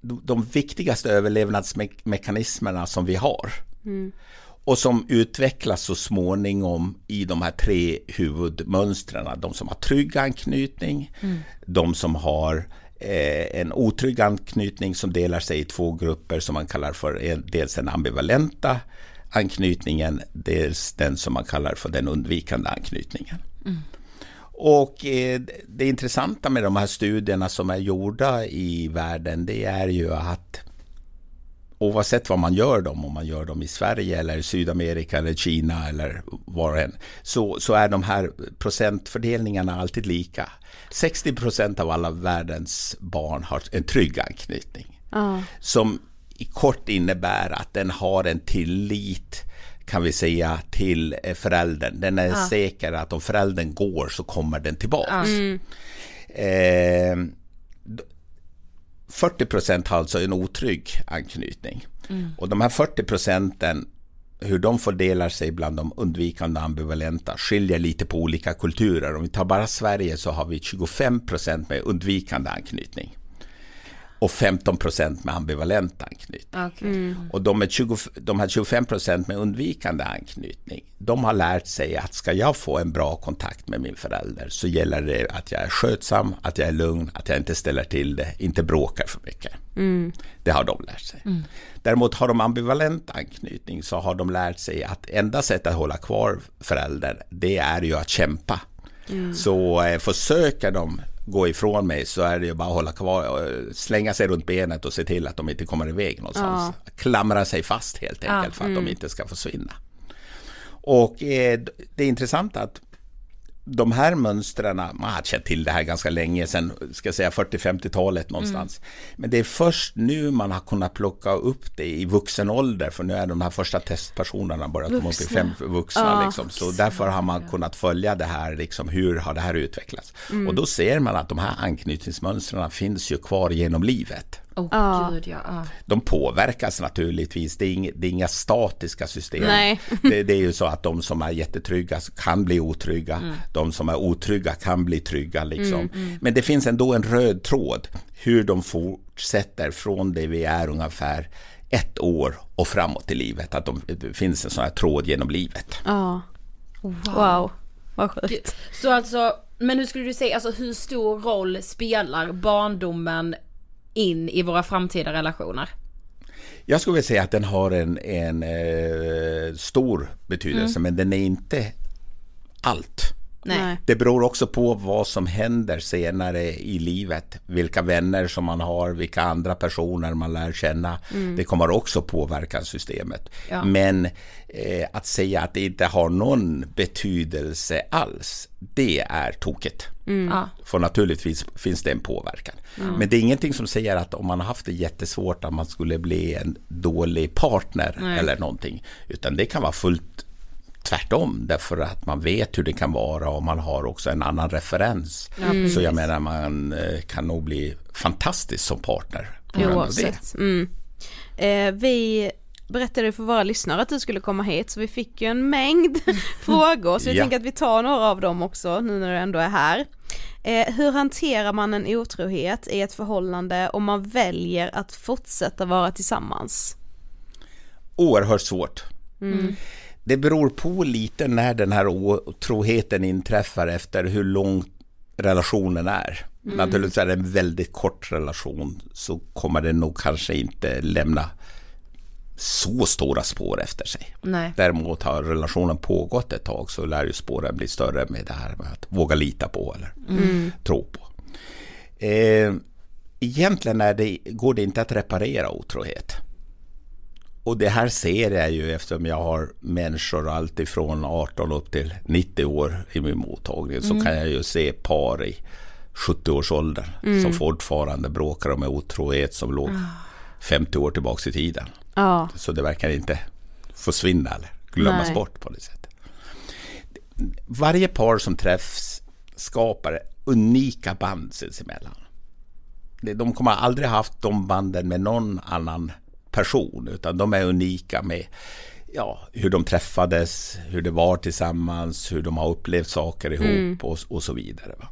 de viktigaste överlevnadsmekanismerna som vi har. Mm. Och som utvecklas så småningom i de här tre huvudmönstren. De som har trygg anknytning, mm. de som har eh, en otrygg anknytning som delar sig i två grupper som man kallar för dels den ambivalenta anknytningen, dels den som man kallar för den undvikande anknytningen. Mm. Och eh, det intressanta med de här studierna som är gjorda i världen, det är ju att oavsett vad man gör dem, om man gör dem i Sverige eller Sydamerika eller Kina eller var än, så, så är de här procentfördelningarna alltid lika. 60 procent av alla världens barn har en trygg anknytning. Ah. Som i kort innebär att den har en tillit kan vi säga till eh, föräldern. Den är ja. säker att om föräldern går så kommer den tillbaks. Mm. Eh, 40 procent har alltså en otrygg anknytning. Mm. Och de här 40 procenten, hur de fördelar sig bland de undvikande ambivalenta skiljer lite på olika kulturer. Om vi tar bara Sverige så har vi 25 procent med undvikande anknytning och 15 procent med ambivalent anknytning. Okay. Mm. Och de, 20, de här 25 procent med undvikande anknytning, de har lärt sig att ska jag få en bra kontakt med min förälder så gäller det att jag är skötsam, att jag är lugn, att jag inte ställer till det, inte bråkar för mycket. Mm. Det har de lärt sig. Mm. Däremot har de ambivalent anknytning så har de lärt sig att enda sättet att hålla kvar föräldern, det är ju att kämpa. Mm. Så eh, försöker de gå ifrån mig så är det ju bara att hålla kvar, och slänga sig runt benet och se till att de inte kommer iväg någonstans. Ja. Klamra sig fast helt enkelt ja, för att mm. de inte ska försvinna. Och eh, det är intressant att de här mönstren, man har känt till det här ganska länge, sen ska säga 40-50-talet någonstans. Mm. Men det är först nu man har kunnat plocka upp det i vuxen ålder, för nu är de här första testpersonerna börjat komma upp i fem vuxna. Ja, liksom. Så därför har man kunnat följa det här, liksom, hur har det här utvecklats? Mm. Och då ser man att de här anknytningsmönstren finns ju kvar genom livet. Oh, ah. Gud, ja. De påverkas naturligtvis, det är, inga, det är inga statiska system. Nej. det, det, är ju så att de som är jättetrygga kan bli otrygga, mm. de som är otrygga kan bli trygga. Liksom. Mm, mm. Men det finns ändå en röd tråd hur de fortsätter från det vi är ungefär ett år och framåt i livet. Att de, det finns en sån här tråd genom livet. Ja. Wow. wow. Vad sjukt. Så alltså, men hur skulle du säga, alltså hur stor roll spelar barndomen in i våra framtida relationer? Jag skulle vilja säga att den har en, en eh, stor betydelse, mm. men den är inte allt. Nej. Det beror också på vad som händer senare i livet. Vilka vänner som man har, vilka andra personer man lär känna. Mm. Det kommer också påverka systemet. Ja. Men eh, att säga att det inte har någon betydelse alls, det är tokigt. Mm. För naturligtvis finns det en påverkan. Mm. Men det är ingenting som säger att om man har haft det jättesvårt att man skulle bli en dålig partner Nej. eller någonting. Utan det kan vara fullt tvärtom därför att man vet hur det kan vara och man har också en annan referens. Mm. Så jag menar man eh, kan nog bli fantastisk som partner. Oavsett. Mm. Eh, vi berättade för våra lyssnare att du skulle komma hit så vi fick ju en mängd frågor så jag ja. tänker att vi tar några av dem också nu när du ändå är här. Eh, hur hanterar man en otrohet i ett förhållande om man väljer att fortsätta vara tillsammans? Oerhört svårt. Mm. Det beror på lite när den här otroheten inträffar efter hur lång relationen är. Mm. Naturligtvis är det en väldigt kort relation så kommer det nog kanske inte lämna så stora spår efter sig. Nej. Däremot har relationen pågått ett tag så lär ju spåren bli större med det här med att våga lita på eller mm. tro på. Eh, egentligen är det, går det inte att reparera otrohet. Och det här ser jag ju eftersom jag har människor alltifrån 18 upp till 90 år i min mottagning. Mm. Så kan jag ju se par i 70-årsåldern mm. som fortfarande bråkar om otrohet som låg 50 ah. år tillbaka i tiden. Ja. Så det verkar inte försvinna eller glömmas Nej. bort på det sättet. varje par som träffs skapar unika band sinsemellan. De kommer aldrig haft de banden med någon annan person, utan de är unika med ja, hur de träffades, hur det var tillsammans, hur de har upplevt saker ihop och, och så vidare. Va?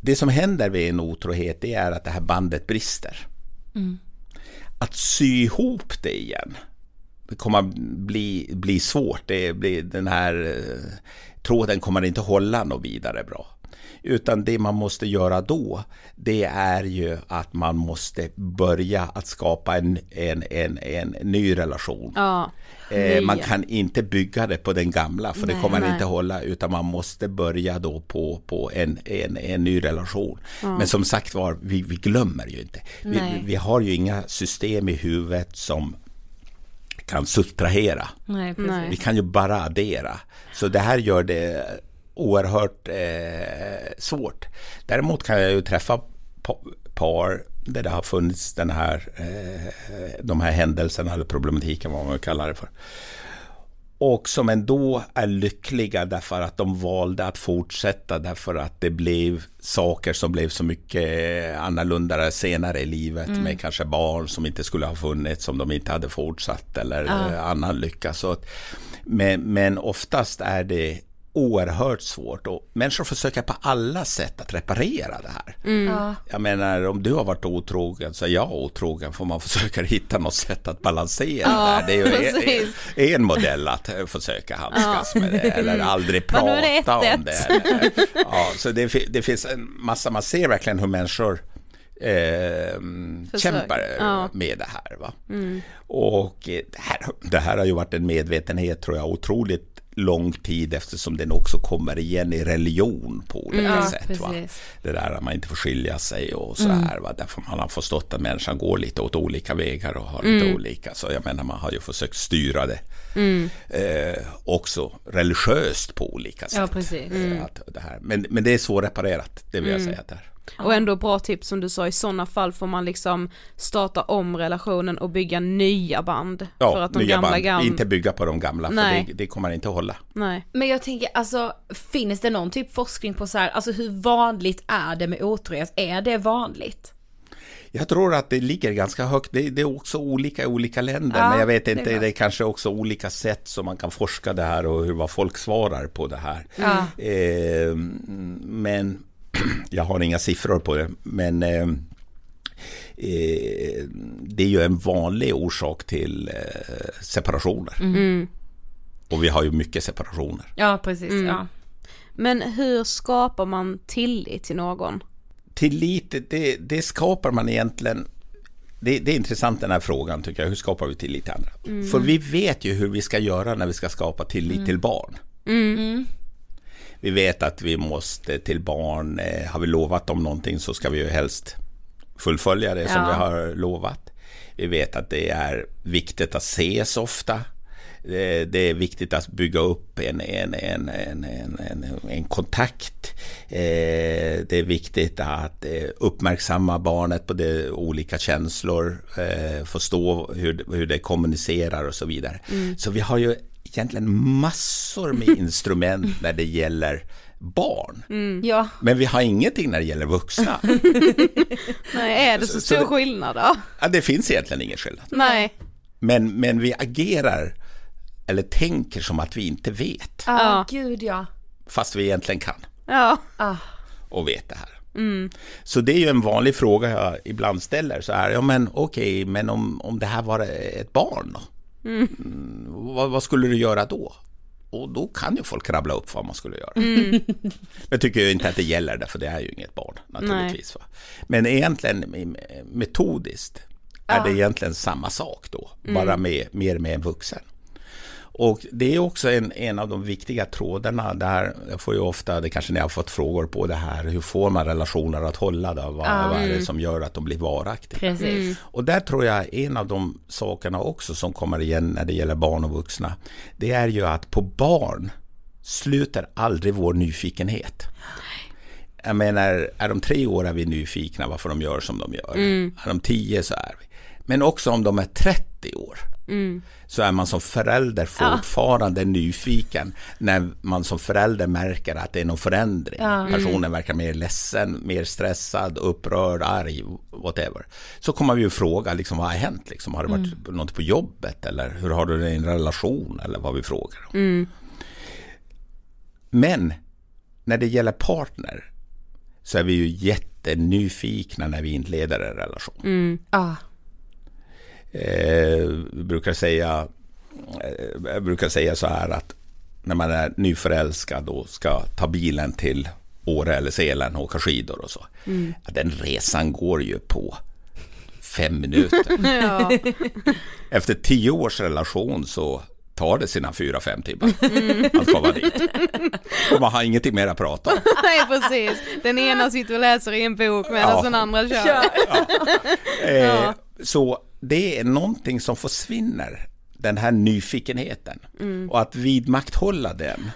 Det som händer vid en otrohet det är att det här bandet brister. Att sy ihop det igen, det kommer bli, bli svårt. Det blir, den här eh, tråden kommer inte hålla något vidare bra. Utan det man måste göra då, det är ju att man måste börja att skapa en, en, en, en ny relation. Ja. Eh, man kan inte bygga det på den gamla för det kommer nej. inte hålla utan man måste börja då på, på en, en, en ny relation. Men som sagt var, vi, vi glömmer ju inte. Vi, Nej. vi har ju inga system i huvudet som kan subtrahera. Nej. Nej. Vi kan ju bara addera. Så det här gör det oerhört eh, svårt. Däremot kan jag ju träffa pa- par där det har funnits den här, eh, de här händelserna eller problematiken, vad man kallar det för. Och som ändå är lyckliga därför att de valde att fortsätta därför att det blev saker som blev så mycket annorlunda senare i livet med kanske barn som inte skulle ha funnits om de inte hade fortsatt eller eh, annan lycka. Så att, men, men oftast är det oerhört svårt och människor försöker på alla sätt att reparera det här. Ja. Jag menar om du har varit otrogen så är jag otrogen får man försöka hitta något sätt att balansera det här. Det är ju en, en modell att eh, försöka handskas med det eller aldrig är det prata om 1-1. det. Eller, ja, så det, det finns en massa, man ser verkligen hur människor eh, kämpar Ja. med det här. Va? Och eh, det här, det här har ju varit en medvetenhet tror jag otroligt lång tid eftersom den också kommer igen i religion på olika Ja, sätt. Va? Det där att man inte får skilja sig och så här. Va? Därför man har förstått att människan går lite åt olika vägar och har lite olika. Så jag menar man har ju försökt styra det eh, också religiöst på olika sätt. Ja, precis. Eh, Att, det här. Men, men det är svårreparerat, det vill jag säga. Där. Och ändå bra tips som du sa, i sådana fall får man liksom starta om relationen och bygga nya band. Ja, för att de nya gamla band. gam... Inte bygga på de gamla, Nej. för det, det kommer inte att hålla. Nej. Men jag tänker, alltså finns det någon typ forskning på så här, alltså hur vanligt är det med otrohet? Är det vanligt? Jag tror att det ligger ganska högt. Det, det är också olika i olika länder. Ja, men jag vet det är inte, det är kanske också olika sätt som man kan forska det här och hur vad folk svarar på det här. Ja. Eh, men jag har inga siffror på det. Men eh, eh, det är ju en vanlig orsak till eh, separationer. Och vi har ju mycket separationer. Ja, precis. Ja. Men hur skapar man tillit till någon? Tillit, det, det skapar man egentligen det, det är intressant den här frågan tycker jag. Hur skapar vi tillit till andra? För vi vet ju hur vi ska göra när vi ska skapa tillit till barn. Vi vet att vi måste till barn, eh, har vi lovat dem någonting så ska vi ju helst fullfölja det som Ja. vi har lovat. Vi vet att det är viktigt att ses ofta. Det är viktigt att bygga upp en, en, en, en, en, en, en kontakt. Eh, Det är viktigt att eh, uppmärksamma barnet på de olika känslor, förstå hur, hur det kommunicerar och så vidare. Så vi har ju egentligen massor med instrument när det gäller barn. Ja. Men vi har ingenting när det gäller vuxna. Nej, är det så, Så- stor så det- skillnad då? Ja, det finns egentligen ingen skillnad. Nej. Men, men vi agerar eller tänker som att vi inte vet. Ja, gud ja. Fast vi egentligen kan Ja. Ah. och vet det här. Så det är ju en vanlig fråga jag ibland ställer. Så här, ja men okej, men om, om det här var ett barn då? Mm, vad, vad skulle du göra då? Och då kan ju folk rabbla upp vad man skulle göra. Men jag tycker inte att det gäller det, för det är ju inget barn naturligtvis. Va? Men egentligen metodiskt är det egentligen samma sak då, bara med, mer med en vuxen. Och det är också en, en av de viktiga trådarna där, jag får ju ofta, det kanske ni har fått frågor på det här, hur får man relationer att hålla då? Vad, vad är det som gör att de blir varaktiga? Precis. Och där tror jag en av de sakerna också som kommer igen när det gäller barn och vuxna, det är ju att på barn slutar aldrig vår nyfikenhet. Jag menar, är de tre år är vi nyfikna varför de gör som de gör. Är de tio så är vi. Men också om de är 30 år så är man som förälder fortfarande nyfiken när man som förälder märker att det är någon förändring. Personen verkar mer ledsen, mer stressad, upprörd, arg, whatever. Så kommer vi ju fråga, liksom, vad har hänt? Liksom, har det varit något på jobbet? Eller hur har du det i en relation? Eller vad vi frågar om. Men när det gäller partner så är vi ju jättenyfikna när vi inleder en relation. Ja. Eh, brukar säga, eh, jag brukar säga så här att när man är nyförälskad och ska ta bilen till Åre eller Sälen och åka skidor och så. Att den resan går ju på fem minuter. Efter tio års relation så tar det sina fyra, fem timmar att komma dit. Och man har ingenting mer att prata om. Nej precis, den ena sitter och läser i en bok medan Ja. den andra kör. Eh, Så det är någonting som försvinner, den här nyfikenheten. Och att vidmakthålla den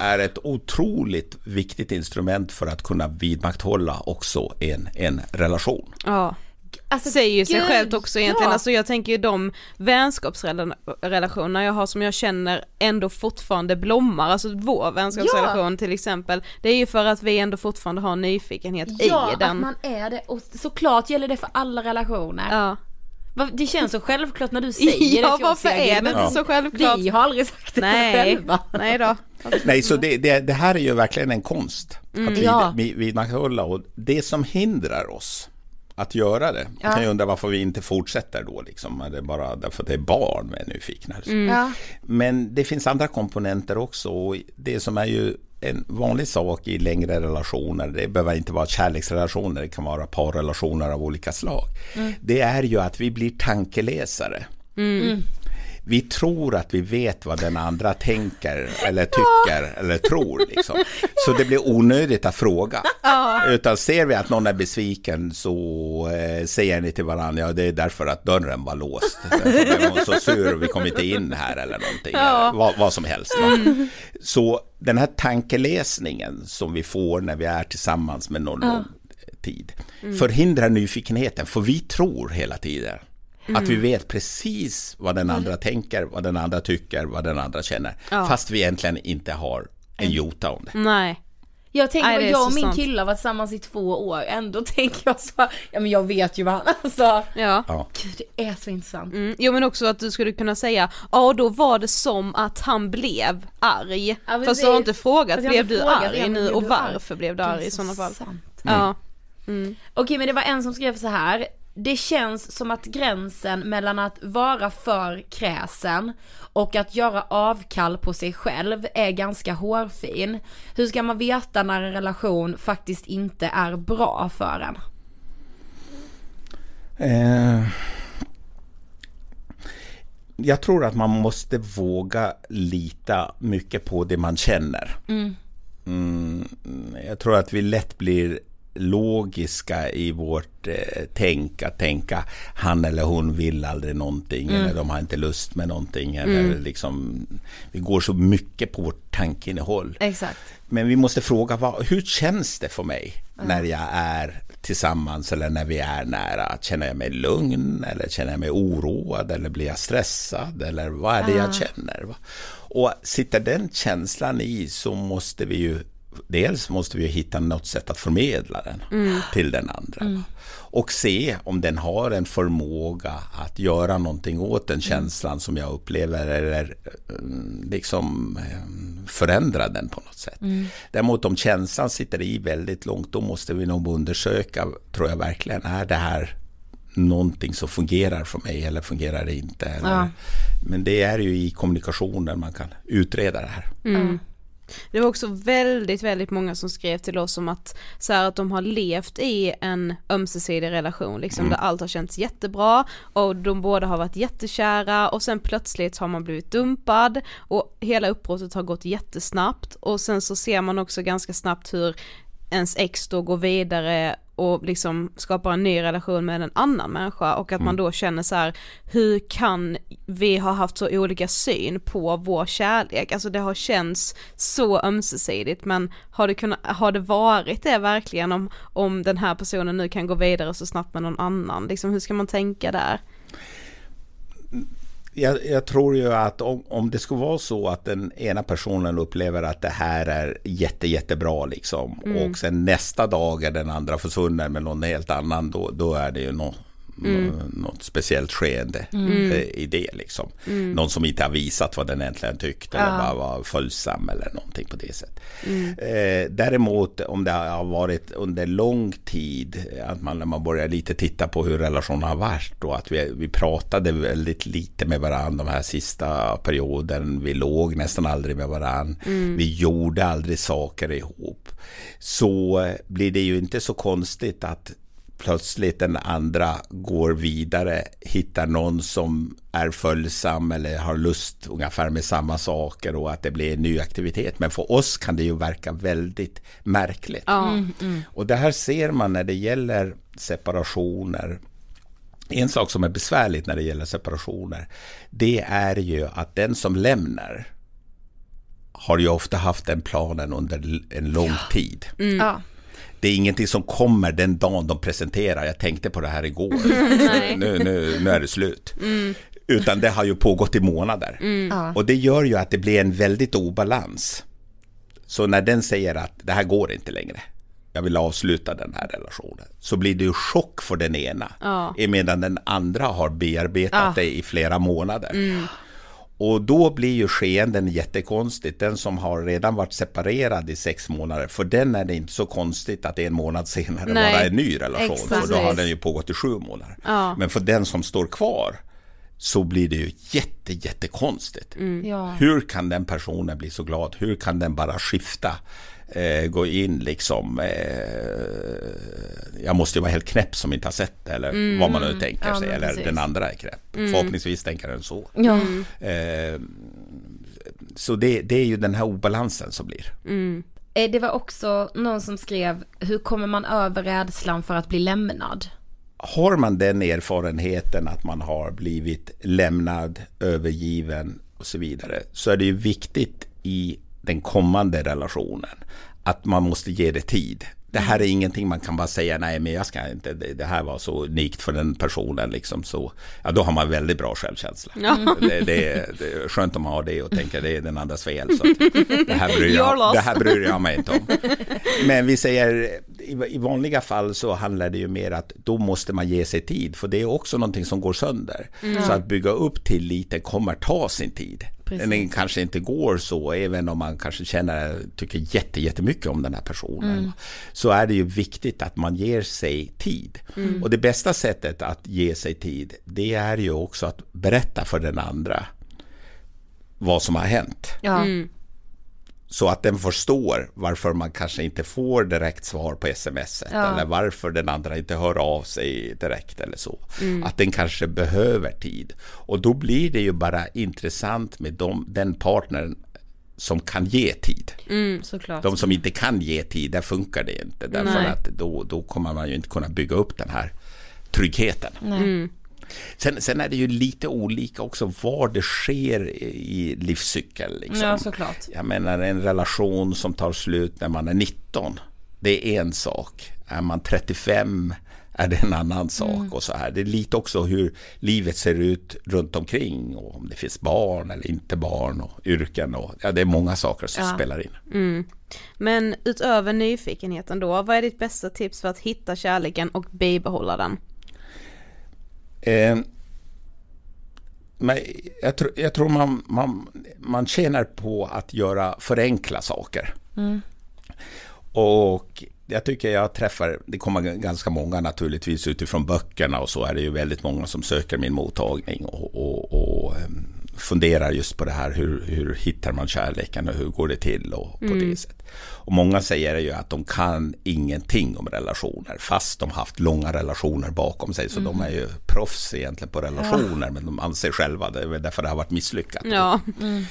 är ett otroligt viktigt instrument för att kunna vidmakthålla också en, en relation. Ja. Alltså, säger ju sig självt också egentligen, ja. alltså jag tänker ju de vänskapsrelationer jag har som jag känner ändå fortfarande blommar, alltså vår vänskapsrelation till exempel, det är ju för att vi ändå fortfarande har nyfikenhet Ja, i att den. man är det och såklart gäller det för alla relationer. Ja, Det känns så självklart när du säger det ja till oss, varför är det inte så självklart? Vi har aldrig sagt det Nej, själva. nej då. Nej, så det, det, det här är ju verkligen en konst att vid, Ja. vid, vidmakthålla och det som hindrar oss att göra det. Man kan ju undra varför vi inte fortsätter då liksom. Är det bara därför att det är barn vi är nyfikna? Ja. Men det finns andra komponenter också och det som är ju en vanlig sak i längre relationer, det behöver inte vara kärleksrelationer, det kan vara parrelationer av olika slag. Det är ju att vi blir tankeläsare. Vi tror att vi vet vad den andra tänker eller tycker eller tror. Liksom. Så det blir onödigt att fråga. Utan ser vi att någon är besviken så eh, säger ni till varandra, ja det är därför att dörren var låst. Därför hon så sur och vi kom inte in här eller någonting. Eller vad, vad som helst. Va? Så den här tankeläsningen som vi får när vi är tillsammans med någon lång tid förhindrar nyfikenheten, för vi tror hela tiden. Att vi vet precis vad den andra tänker, vad den andra tycker, vad den andra känner. Fast vi egentligen inte har en jota om det. Nej. Jag tänker Nej, det jag och min sant. kille har varit tillsammans i två år, ändå tänker jag så, ja men jag vet ju vad han, alltså, Ja. Ja. gud det är så intressant. Mm. Jo men också att du skulle kunna säga, ja då var det som att han blev arg. Ja, Fast precis. du har inte frågat, blev du frågat, arg ja, nu och varför blev du Det arg i så sådana fall? sant. Ja. Okej men det var en som skrev så här. Det känns som att gränsen mellan att vara för kräsen och att göra avkall på sig själv är ganska hårfin. Hur ska man veta när en relation faktiskt inte är bra för en? Eh, jag tror att man måste våga lita mycket på det man känner. Mm, jag tror att vi lätt blir logiska i vårt eh, tänk, att tänka han eller hon vill aldrig någonting eller de har inte lust med någonting. Eller liksom, vi går så mycket på vårt tankeinnehåll. Exakt. Men vi måste fråga, vad, hur känns det för mig när jag är tillsammans eller när vi är nära? Känner jag mig lugn eller känner jag mig oroad eller blir jag stressad eller vad är det jag känner? Och sitter den känslan i så måste vi ju Dels måste vi hitta något sätt att förmedla den till den andra. va? Och se om den har en förmåga att göra någonting åt den känslan som jag upplever eller mm, liksom eh, förändra den på något sätt. Däremot om känslan sitter i väldigt långt då måste vi nog undersöka, tror jag verkligen, är det här någonting som fungerar för mig eller fungerar det inte? Eller, Men det är ju i kommunikationen man kan utreda det här. Det var också väldigt, väldigt många som skrev till oss om att så här att de har levt i en ömsesidig relation liksom där allt har känts jättebra och de båda har varit jättekära och sen plötsligt har man blivit dumpad och hela uppbrottet har gått jättesnabbt och sen så ser man också ganska snabbt hur ens ex då går vidare och liksom skapar en ny relation med en annan människa och att man då känner så här hur kan vi ha haft så olika syn på vår kärlek, alltså det har känts så ömsesidigt men har det, kunnat, har det varit det verkligen om, om den här personen nu kan gå vidare så snabbt med någon annan, liksom hur ska man tänka där? Jag, jag, tror ju att om, om det skulle vara så att den ena personen upplever att det här är jätte, jättebra liksom mm. och sen nästa dag är den andra försvunnen med någon helt annan då, då är det ju något mm. något speciellt skeende mm. Eh, i det. Liksom. Mm. Någon som inte har visat vad den egentligen tyckte ja. eller bara var följsam eller någonting på det sättet. Mm. Eh, däremot om det har varit under lång tid, att man när man börjar lite titta på hur relationen har varit och att vi, vi pratade väldigt lite med varandra de här sista perioden. Vi låg nästan aldrig med varandra. Mm. Vi gjorde aldrig saker ihop. Så blir det ju inte så konstigt att plötsligt den andra går vidare, hittar någon som är följsam eller har lust ungefär med samma saker och att det blir en ny aktivitet. Men för oss kan det ju verka väldigt märkligt. Mm, mm. Och det här ser man när det gäller separationer. En sak som är besvärligt när det gäller separationer, det är ju att den som lämnar har ju ofta haft den planen under en lång tid. Mm. Ja det är ingenting som kommer den dagen de presenterar. Jag tänkte på det här igår. nu, nu, nu är det slut. Mm. Utan det har ju pågått i månader. Mm. Och det gör ju att det blir en väldigt obalans. Så när den säger att det här går inte längre. Jag vill avsluta den här relationen. Så blir det ju chock för den ena. Ja. Medan den andra har bearbetat ja. det i flera månader. Mm. Och då blir ju skeenden jättekonstigt. Den som har redan varit separerad i sex månader, för den är det inte så konstigt att en månad senare Nej. vara en ny relation. Exakt. För då har den ju pågått i sju månader. Ja. Men för den som står kvar så blir det ju jätte, jättekonstigt. Mm. Ja. Hur kan den personen bli så glad? Hur kan den bara skifta? Eh, gå in liksom. Eh, jag måste ju vara helt knäpp som inte har sett det eller mm. vad man nu tänker ja, sig. Eller precis. den andra är knäpp. Mm. Förhoppningsvis tänker den så. Ja. Eh, så det, det, är ju den här obalansen som blir. Mm. Eh, det var också någon som skrev, hur kommer man över rädslan för att bli lämnad? Har man den erfarenheten att man har blivit lämnad, övergiven och så vidare så är det ju viktigt i den kommande relationen. Att man måste ge det tid. Det här är ingenting man kan bara säga nej men jag ska inte, det, det här var så unikt för den personen liksom så. Ja då har man väldigt bra självkänsla. Ja. Det, det, det, är skönt om man har det och tänker det är den andras fel. Så det, här bryr jag, det här bryr jag mig inte om. Men vi säger i, i vanliga fall så handlar det ju mer att då måste man ge sig tid. För det är också någonting som går sönder. Mm. Så att bygga upp tilliten kommer ta sin tid. Precis. Den kanske inte går så, även om man kanske känner, tycker jätte, jättemycket om den här personen. Mm. Så är det ju viktigt att man ger sig tid. Mm. Och det bästa sättet att ge sig tid, det är ju också att berätta för den andra vad som har hänt. Ja. Mm. Så att den förstår varför man kanske inte får direkt svar på sms ja. eller varför den andra inte hör av sig direkt eller så. Mm. Att den kanske behöver tid. Och då blir det ju bara intressant med dem, den partnern som kan ge tid. Mm, de som inte kan ge tid, där funkar det inte. Därför Nej. att då, då kommer man ju inte kunna bygga upp den här tryggheten. Mm. Sen, sen, är det ju lite olika också var det sker i livscykeln. Liksom. Ja, såklart. Jag menar en relation som tar slut när man är 19. Det är en sak. Är man 35 är det en annan sak mm. och så här. Det är lite också hur livet ser ut runt omkring och om det finns barn eller inte barn och yrken och ja, det är många saker som ja. spelar in. Mm. Men utöver nyfikenheten då, vad är ditt bästa tips för att hitta kärleken och bibehålla den? Eh, men jag, tr jag tror man, man, man tjänar på att göra förenkla saker. Mm. Och jag tycker jag träffar, det kommer ganska många naturligtvis utifrån böckerna och så är det ju väldigt många som söker min mottagning och, och, och ehm, funderar just på det här hur, hur hittar man kärleken och hur går det till och på mm. det sättet. Och många säger ju att de kan ingenting om relationer fast de haft långa relationer bakom sig. Så mm. de är ju proffs egentligen på relationer ja. men de anser själva det är därför det har varit misslyckat. Ja. Mm.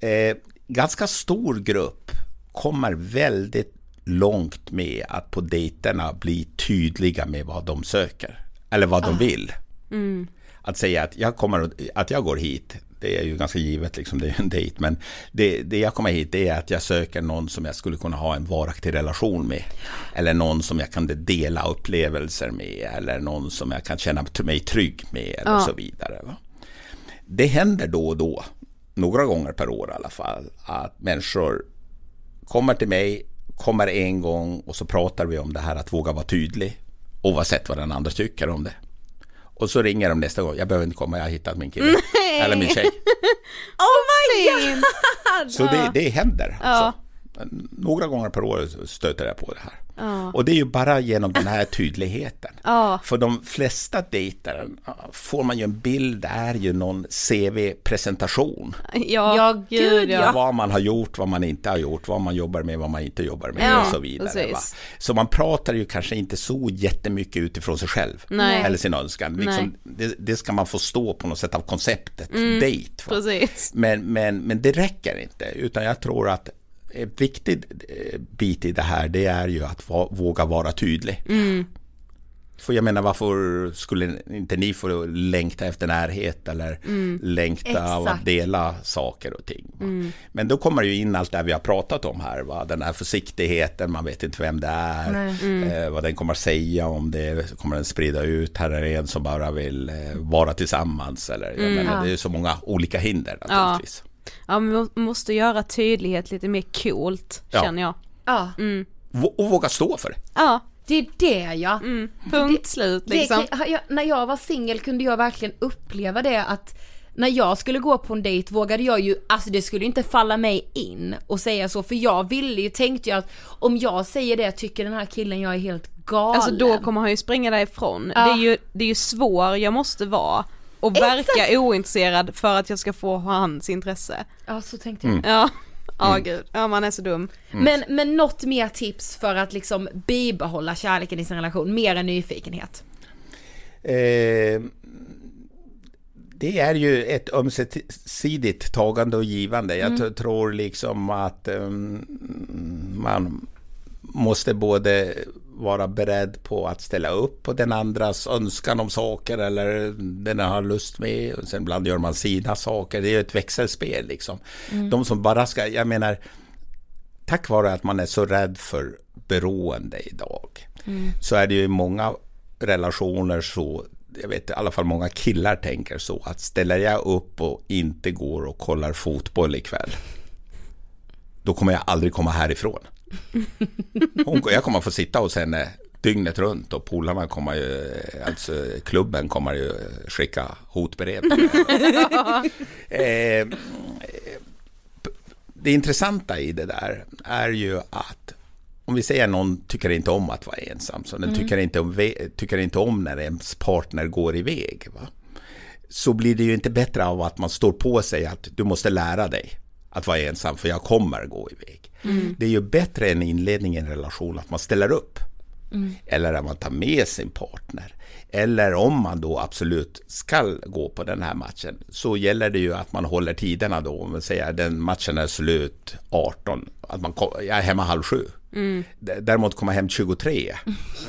Eh, ganska stor grupp kommer väldigt långt med att på dejterna bli tydliga med vad de söker. Eller vad de ah. vill. Mm. Att säga att jag, kommer, att jag går hit, det är ju ganska givet, liksom, det är en dejt. Men det, det jag kommer hit det är att jag söker någon som jag skulle kunna ha en varaktig relation med. Eller någon som jag kan dela upplevelser med. Eller någon som jag kan känna mig trygg med. Eller ja. så vidare. Va? det händer då och då, några gånger per år i alla fall, att människor kommer till mig, kommer en gång och så pratar vi om det här att våga vara tydlig oavsett vad den andra tycker om det. Och så ringer de nästa gång, jag behöver inte komma, jag har hittat min kille. Nej. Eller min tjej. Oh my god! Så det, det händer. Ja. Några gånger per år stöter jag på det här. Ja. Och det är ju bara genom den här tydligheten. Ja. För de flesta dejter får man ju en bild, är ju någon CV-presentation. Ja, Ja, gud, ja. Vad man har gjort, vad man inte har gjort, vad man jobbar med, vad man inte jobbar med Ja, och så vidare. Så man pratar ju kanske inte så jättemycket utifrån sig själv. Nej. Eller sin önskan. Liksom, det, det ska man få stå på något sätt av konceptet, dejt. Mm, Precis. Men, men, men det räcker inte, utan jag tror att en viktig eh, bit i det här, det är ju att våga vara tydlig. Mm. För jag menar, varför skulle inte ni få längta efter närhet eller Mm. längta av att Exakt. dela saker och ting? va? Men då kommer ju in allt det vi har pratat om här, va? den här försiktigheten, man vet inte vem det är, Mm. eh, vad den kommer säga om det, kommer den sprida ut, här är en som bara vill eh, vara tillsammans, eller jag menar, det är så många olika hinder naturligtvis. Ja, men vi måste göra tydlighet lite mer coolt, Ja. känner jag. Ja, Vå- Och våga stå för det. Ja, det är det ja. punkt slut Det, liksom. har jag, när jag var singel kunde jag verkligen uppleva det att när jag skulle gå på en dejt vågade jag ju, alltså det skulle inte falla mig in och säga så för jag ville ju, tänkte jag att om jag säger det tycker den här killen jag är helt galen. Alltså då kommer han ju springa därifrån. Ja. Det, är ju, det är ju svår jag måste vara och verka ointresserad för att jag ska få hans intresse. Ja så tänkte jag. Ja, ja gud, ja man är så dum. Men, men något mer tips för att liksom bibehålla kärleken i sin relation, mer än nyfikenhet? Eh, det är ju ett ömsesidigt tagande och givande. Jag t- tror liksom att um, man måste både vara beredd på att ställa upp på den andras önskan om saker eller den har lust med. Och sen ibland gör man sina saker. Det är ju ett växelspel liksom. De som bara ska, jag menar, tack vare att man är så rädd för beroende idag så är det ju i många relationer så jag vet i alla fall många killar tänker så att ställer jag upp och inte går och kollar fotboll ikväll då kommer jag aldrig komma härifrån. Hon, jag kommer få sitta hos henne dygnet runt och polarna kommer ju, alltså klubben kommer ju skicka hotbrev. eh, det intressanta i det där är ju att om vi säger någon tycker inte om att vara ensam, så den tycker, inte om, tycker inte om när ens partner går iväg. Va? Så blir det ju inte bättre av att man står på sig att du måste lära dig att vara ensam för jag kommer gå iväg. Det är ju bättre än inledning i en relation att man ställer upp. Eller att man tar med sin partner. Eller om man då absolut ska gå på den här matchen så gäller det ju att man håller tiderna då. Om vi säger att den matchen är slut 18, att man kom, jag är hemma halv sju. D- Däremot komma hem 23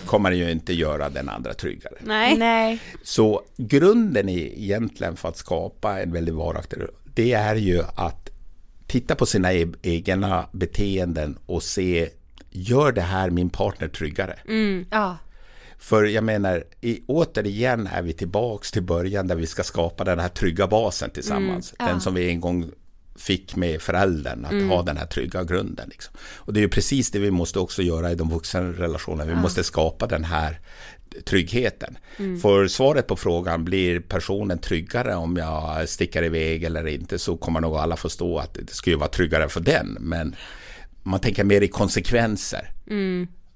kommer ju inte göra den andra tryggare. Nej. Nej. Så grunden är egentligen för att skapa en väldigt varaktig det är ju att titta på sina e- egna beteenden och se Gör det här min partner tryggare? Ja. För jag menar, i, återigen är vi tillbaks till början där vi ska skapa den här trygga basen tillsammans. Den som vi en gång fick med föräldern, att ha den här trygga grunden. Liksom. Och det är ju precis det vi måste också göra i de vuxenrelationerna. Vi måste skapa den här tryggheten. För svaret på frågan, blir personen tryggare om jag sticker iväg eller inte, så kommer nog alla förstå att det skulle vara tryggare för den. Men man tänker mer i konsekvenser.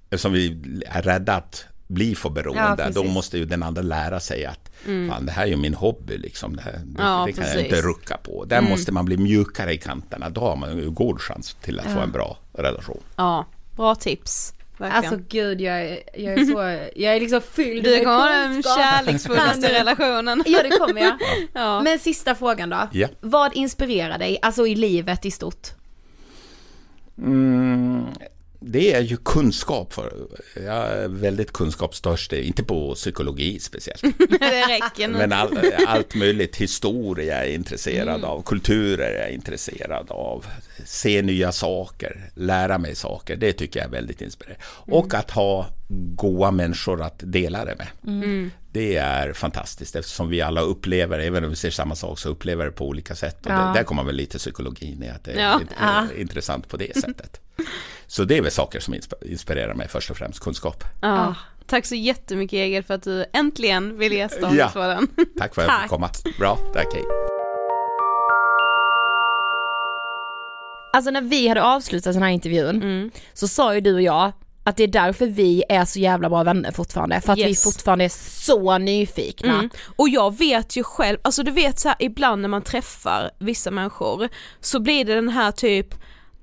Eftersom vi är rädda att bli för Ja, beroende, precis. då måste ju den andra lära sig att fan, det här är ju min hobby, liksom. det, här, Ja, det kan jag precis. inte rucka på. Där måste man bli mjukare i kanterna, då har man ju god chans till att få en bra relation. Ja, bra tips. Verkligen. Alltså gud jag är, jag är så, jag är liksom fylld du med kommer ha den kärleksfullaste relationen. Ja det kommer jag. Ja. Men sista frågan då. Ja. Vad inspirerar dig, alltså i livet i stort? Mm, det är ju kunskap. För, jag är väldigt kunskapstörstig, inte på psykologi speciellt. det räcker nog. Men all, allt möjligt, historia är jag intresserad Mm. av, kulturer är jag intresserad av, se nya saker, lära mig saker, det tycker jag är väldigt inspirerande. Och att ha goa människor att dela det med. Mm. Det är fantastiskt eftersom vi alla upplever, även om vi ser samma sak, så upplever det på olika sätt. Och Ja. det, där kommer väl lite psykologin i att det är Ja. intressant på det sättet. Så det är väl saker som insp- inspirerar mig först och främst, kunskap. Ja. Tack så jättemycket Egil för att du äntligen ville gästa Ja. Ångestpodden. Tack för att jag fick komma. Bra, tack hej. Alltså när vi hade avslutat den här intervjun Mm. så sa ju du och jag att det är därför vi är så jävla bra vänner fortfarande. För att vi Yes. fortfarande är så nyfikna. Mm. Och jag vet ju själv, alltså du vet så här, ibland när man träffar vissa människor så blir det den här typ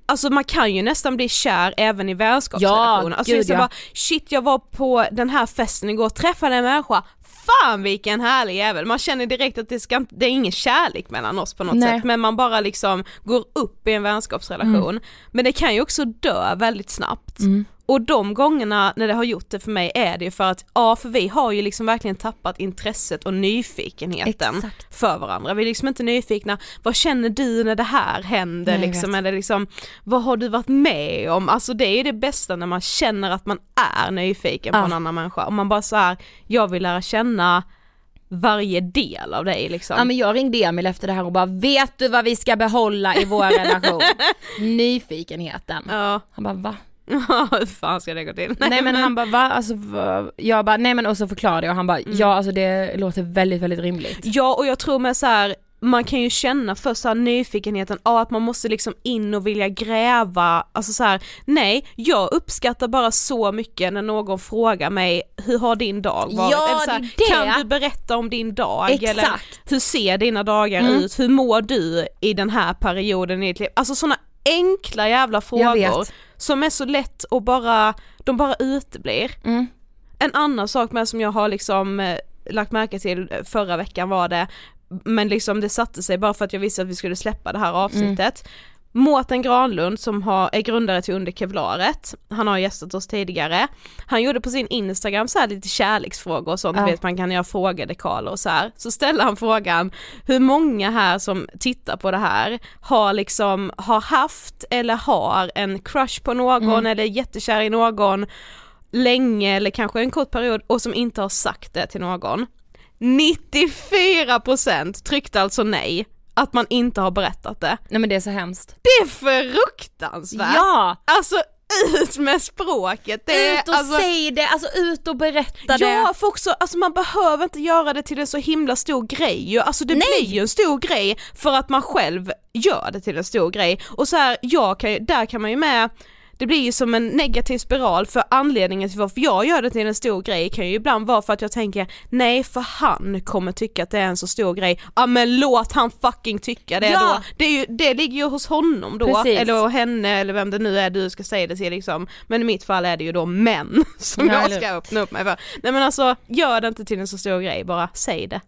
Alltså man kan ju nästan bli kär även i vänskapsrelationer. Ja, alltså gud, ja. bara, shit jag var på den här festen igår, träffade en människa, fan vilken härlig jävel. Man känner direkt att det, ska, det är ingen kärlek mellan oss på något Nej. sätt men man bara liksom går upp i en vänskapsrelation. Mm. Men det kan ju också dö väldigt snabbt. Och de gångerna när det har gjort det för mig är det ju för att, ja för vi har ju liksom verkligen tappat intresset och nyfikenheten Exakt. för varandra. Vi är liksom inte nyfikna, vad känner du när det här händer Nej, liksom, eller liksom, vad har du varit med om? Alltså det är det bästa när man känner att man är nyfiken på Ja. en annan människa. Om man bara så här, jag vill lära känna varje del av dig liksom. Ja men jag ringde Emil efter det här och bara vet du vad vi ska behålla i vår relation? Nyfikenheten. Ja, Han bara va? hur fan ska det gå till? Nej, men han bara va? Alltså, va? Jag bara nej men och så förklarade jag och han bara ja alltså det låter väldigt väldigt rimligt. Ja och jag tror med så här man kan ju känna för så nyfikenheten, ja, att man måste liksom in och vilja gräva, alltså så här, nej, jag uppskattar bara så mycket när någon frågar mig, hur har din dag varit? Ja, Eller så här, det det. Kan du berätta om din dag? Exakt. Eller hur ser dina dagar Mm. ut? Hur mår du i den här perioden i ditt liv? Alltså sådana enkla jävla Jag frågor vet. Som är så lätt och bara, de bara uteblir. Mm. En annan sak med som jag har liksom eh, lagt märke till eh, förra veckan var det, men liksom det satte sig bara för att jag visste att vi skulle släppa det här avsnittet. Mårten Granlund som har, är grundare till Under Kevlaret, han har gästat oss tidigare. Han gjorde på sin Instagram så här lite kärleksfrågor och sånt, Ja. vet man kan göra frågedekaler och så här. Så ställer han frågan, hur många här som tittar på det här har liksom, har haft eller har en crush på någon eller är jättekär i någon länge eller kanske en kort period och som inte har sagt det till någon. 94% tryckte alltså nej, att man inte har berättat det. Nej men det är så hemskt. Det är fruktansvärt! Ja! Alltså ut med språket! Det Ut och alltså, säg det, alltså ut och berätta det. Ja, för också, alltså man behöver inte göra det till en så himla stor grej ju, alltså det blir ju en stor grej för att man själv gör det till en stor grej. Och så här, jag kan där kan man ju med det blir ju som en negativ spiral för anledningen till varför jag gör det till en stor grej kan ju ibland vara för att jag tänker nej för han kommer tycka att det är en så stor grej, ja men låt han fucking tycka det Ja. då. Det, är ju, det ligger ju hos honom då, Precis. eller henne eller vem det nu är du ska säga det till liksom. Men i mitt fall är det ju då män som Ja, jag ska öppna upp mig för. Nej men alltså, gör det inte till en så stor grej, bara säg det.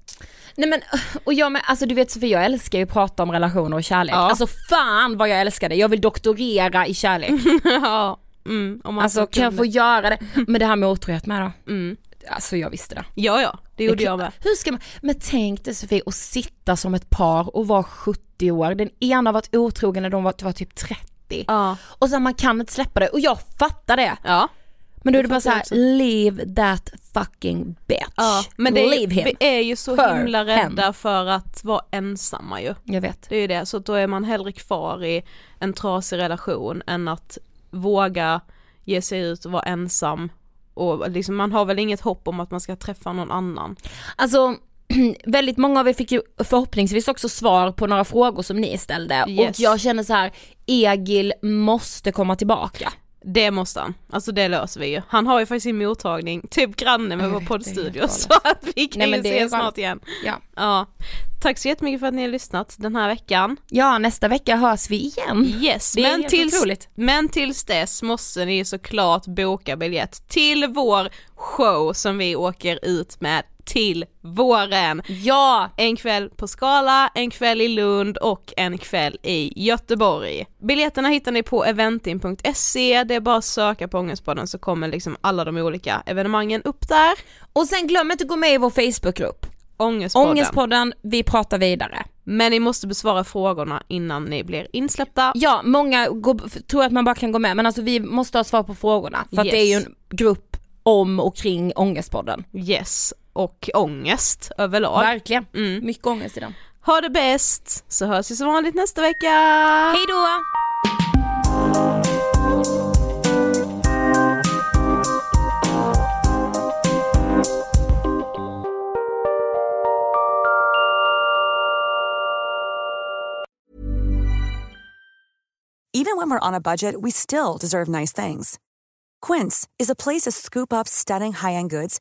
Nej men, och jag med, alltså du vet Sofie jag älskar ju att prata om relationer och kärlek. Ja. Alltså fan vad jag älskar det, jag vill doktorera i kärlek. ja, mm, Alltså så kan jag få göra det? Men det här med otrohet med då? Mm. Alltså jag visste det. Ja ja, det gjorde jag med. Hur ska man, men tänk dig Sofie att sitta som ett par och vara 70 år, den ena har varit otrogen när de var, var typ 30. Ja. Och sen man kan inte släppa det och jag fattar det. Ja. Men då är det bara så här: leave that fucking bitch. Ja, men det är, leave him. vi är ju så Her, himla rädda hen. för att vara ensamma ju. Jag vet. Det är ju det, så då är man hellre kvar i en trasig relation än att våga ge sig ut och vara ensam. Och liksom, man har väl inget hopp om att man ska träffa någon annan. Alltså väldigt många av er fick ju förhoppningsvis också svar på några frågor som ni ställde Yes. och jag känner så här: Egil måste komma tillbaka. Det måste han, alltså det löser vi ju. Han har ju faktiskt sin mottagning, typ granne med Jag vår poddstudio så att vi kan Nej, ju ses snart igen. Ja. Ja. tack så jättemycket för att ni har lyssnat den här veckan. Ja, nästa vecka hörs vi igen. Yes, Det men tills, otroligt. men tills dess måste ni såklart boka biljett till vår show som vi åker ut med till våren. Ja! En kväll på Skala, en kväll i Lund och en kväll i Göteborg. Biljetterna hittar ni på eventim.se, det är bara att söka på Ångestpodden så kommer liksom alla de olika evenemangen upp där. Och sen glöm inte att gå med i vår Facebookgrupp. Ångestpodden. Ångestpodden, vi pratar vidare. Men ni måste besvara frågorna innan ni blir insläppta. Ja, många går, tror att man bara kan gå med men alltså vi måste ha svar på frågorna för att det är ju Yes. en grupp om och kring Ångestpodden. Yes, och ångest överlag. Verkligen, Mm. mycket ångest i den. Ha det bäst, så hörs vi som vanligt nästa vecka. Hej då! Even when we're on a budget, we still deserve nice things. Quince is a place to scoop up stunning high-end goods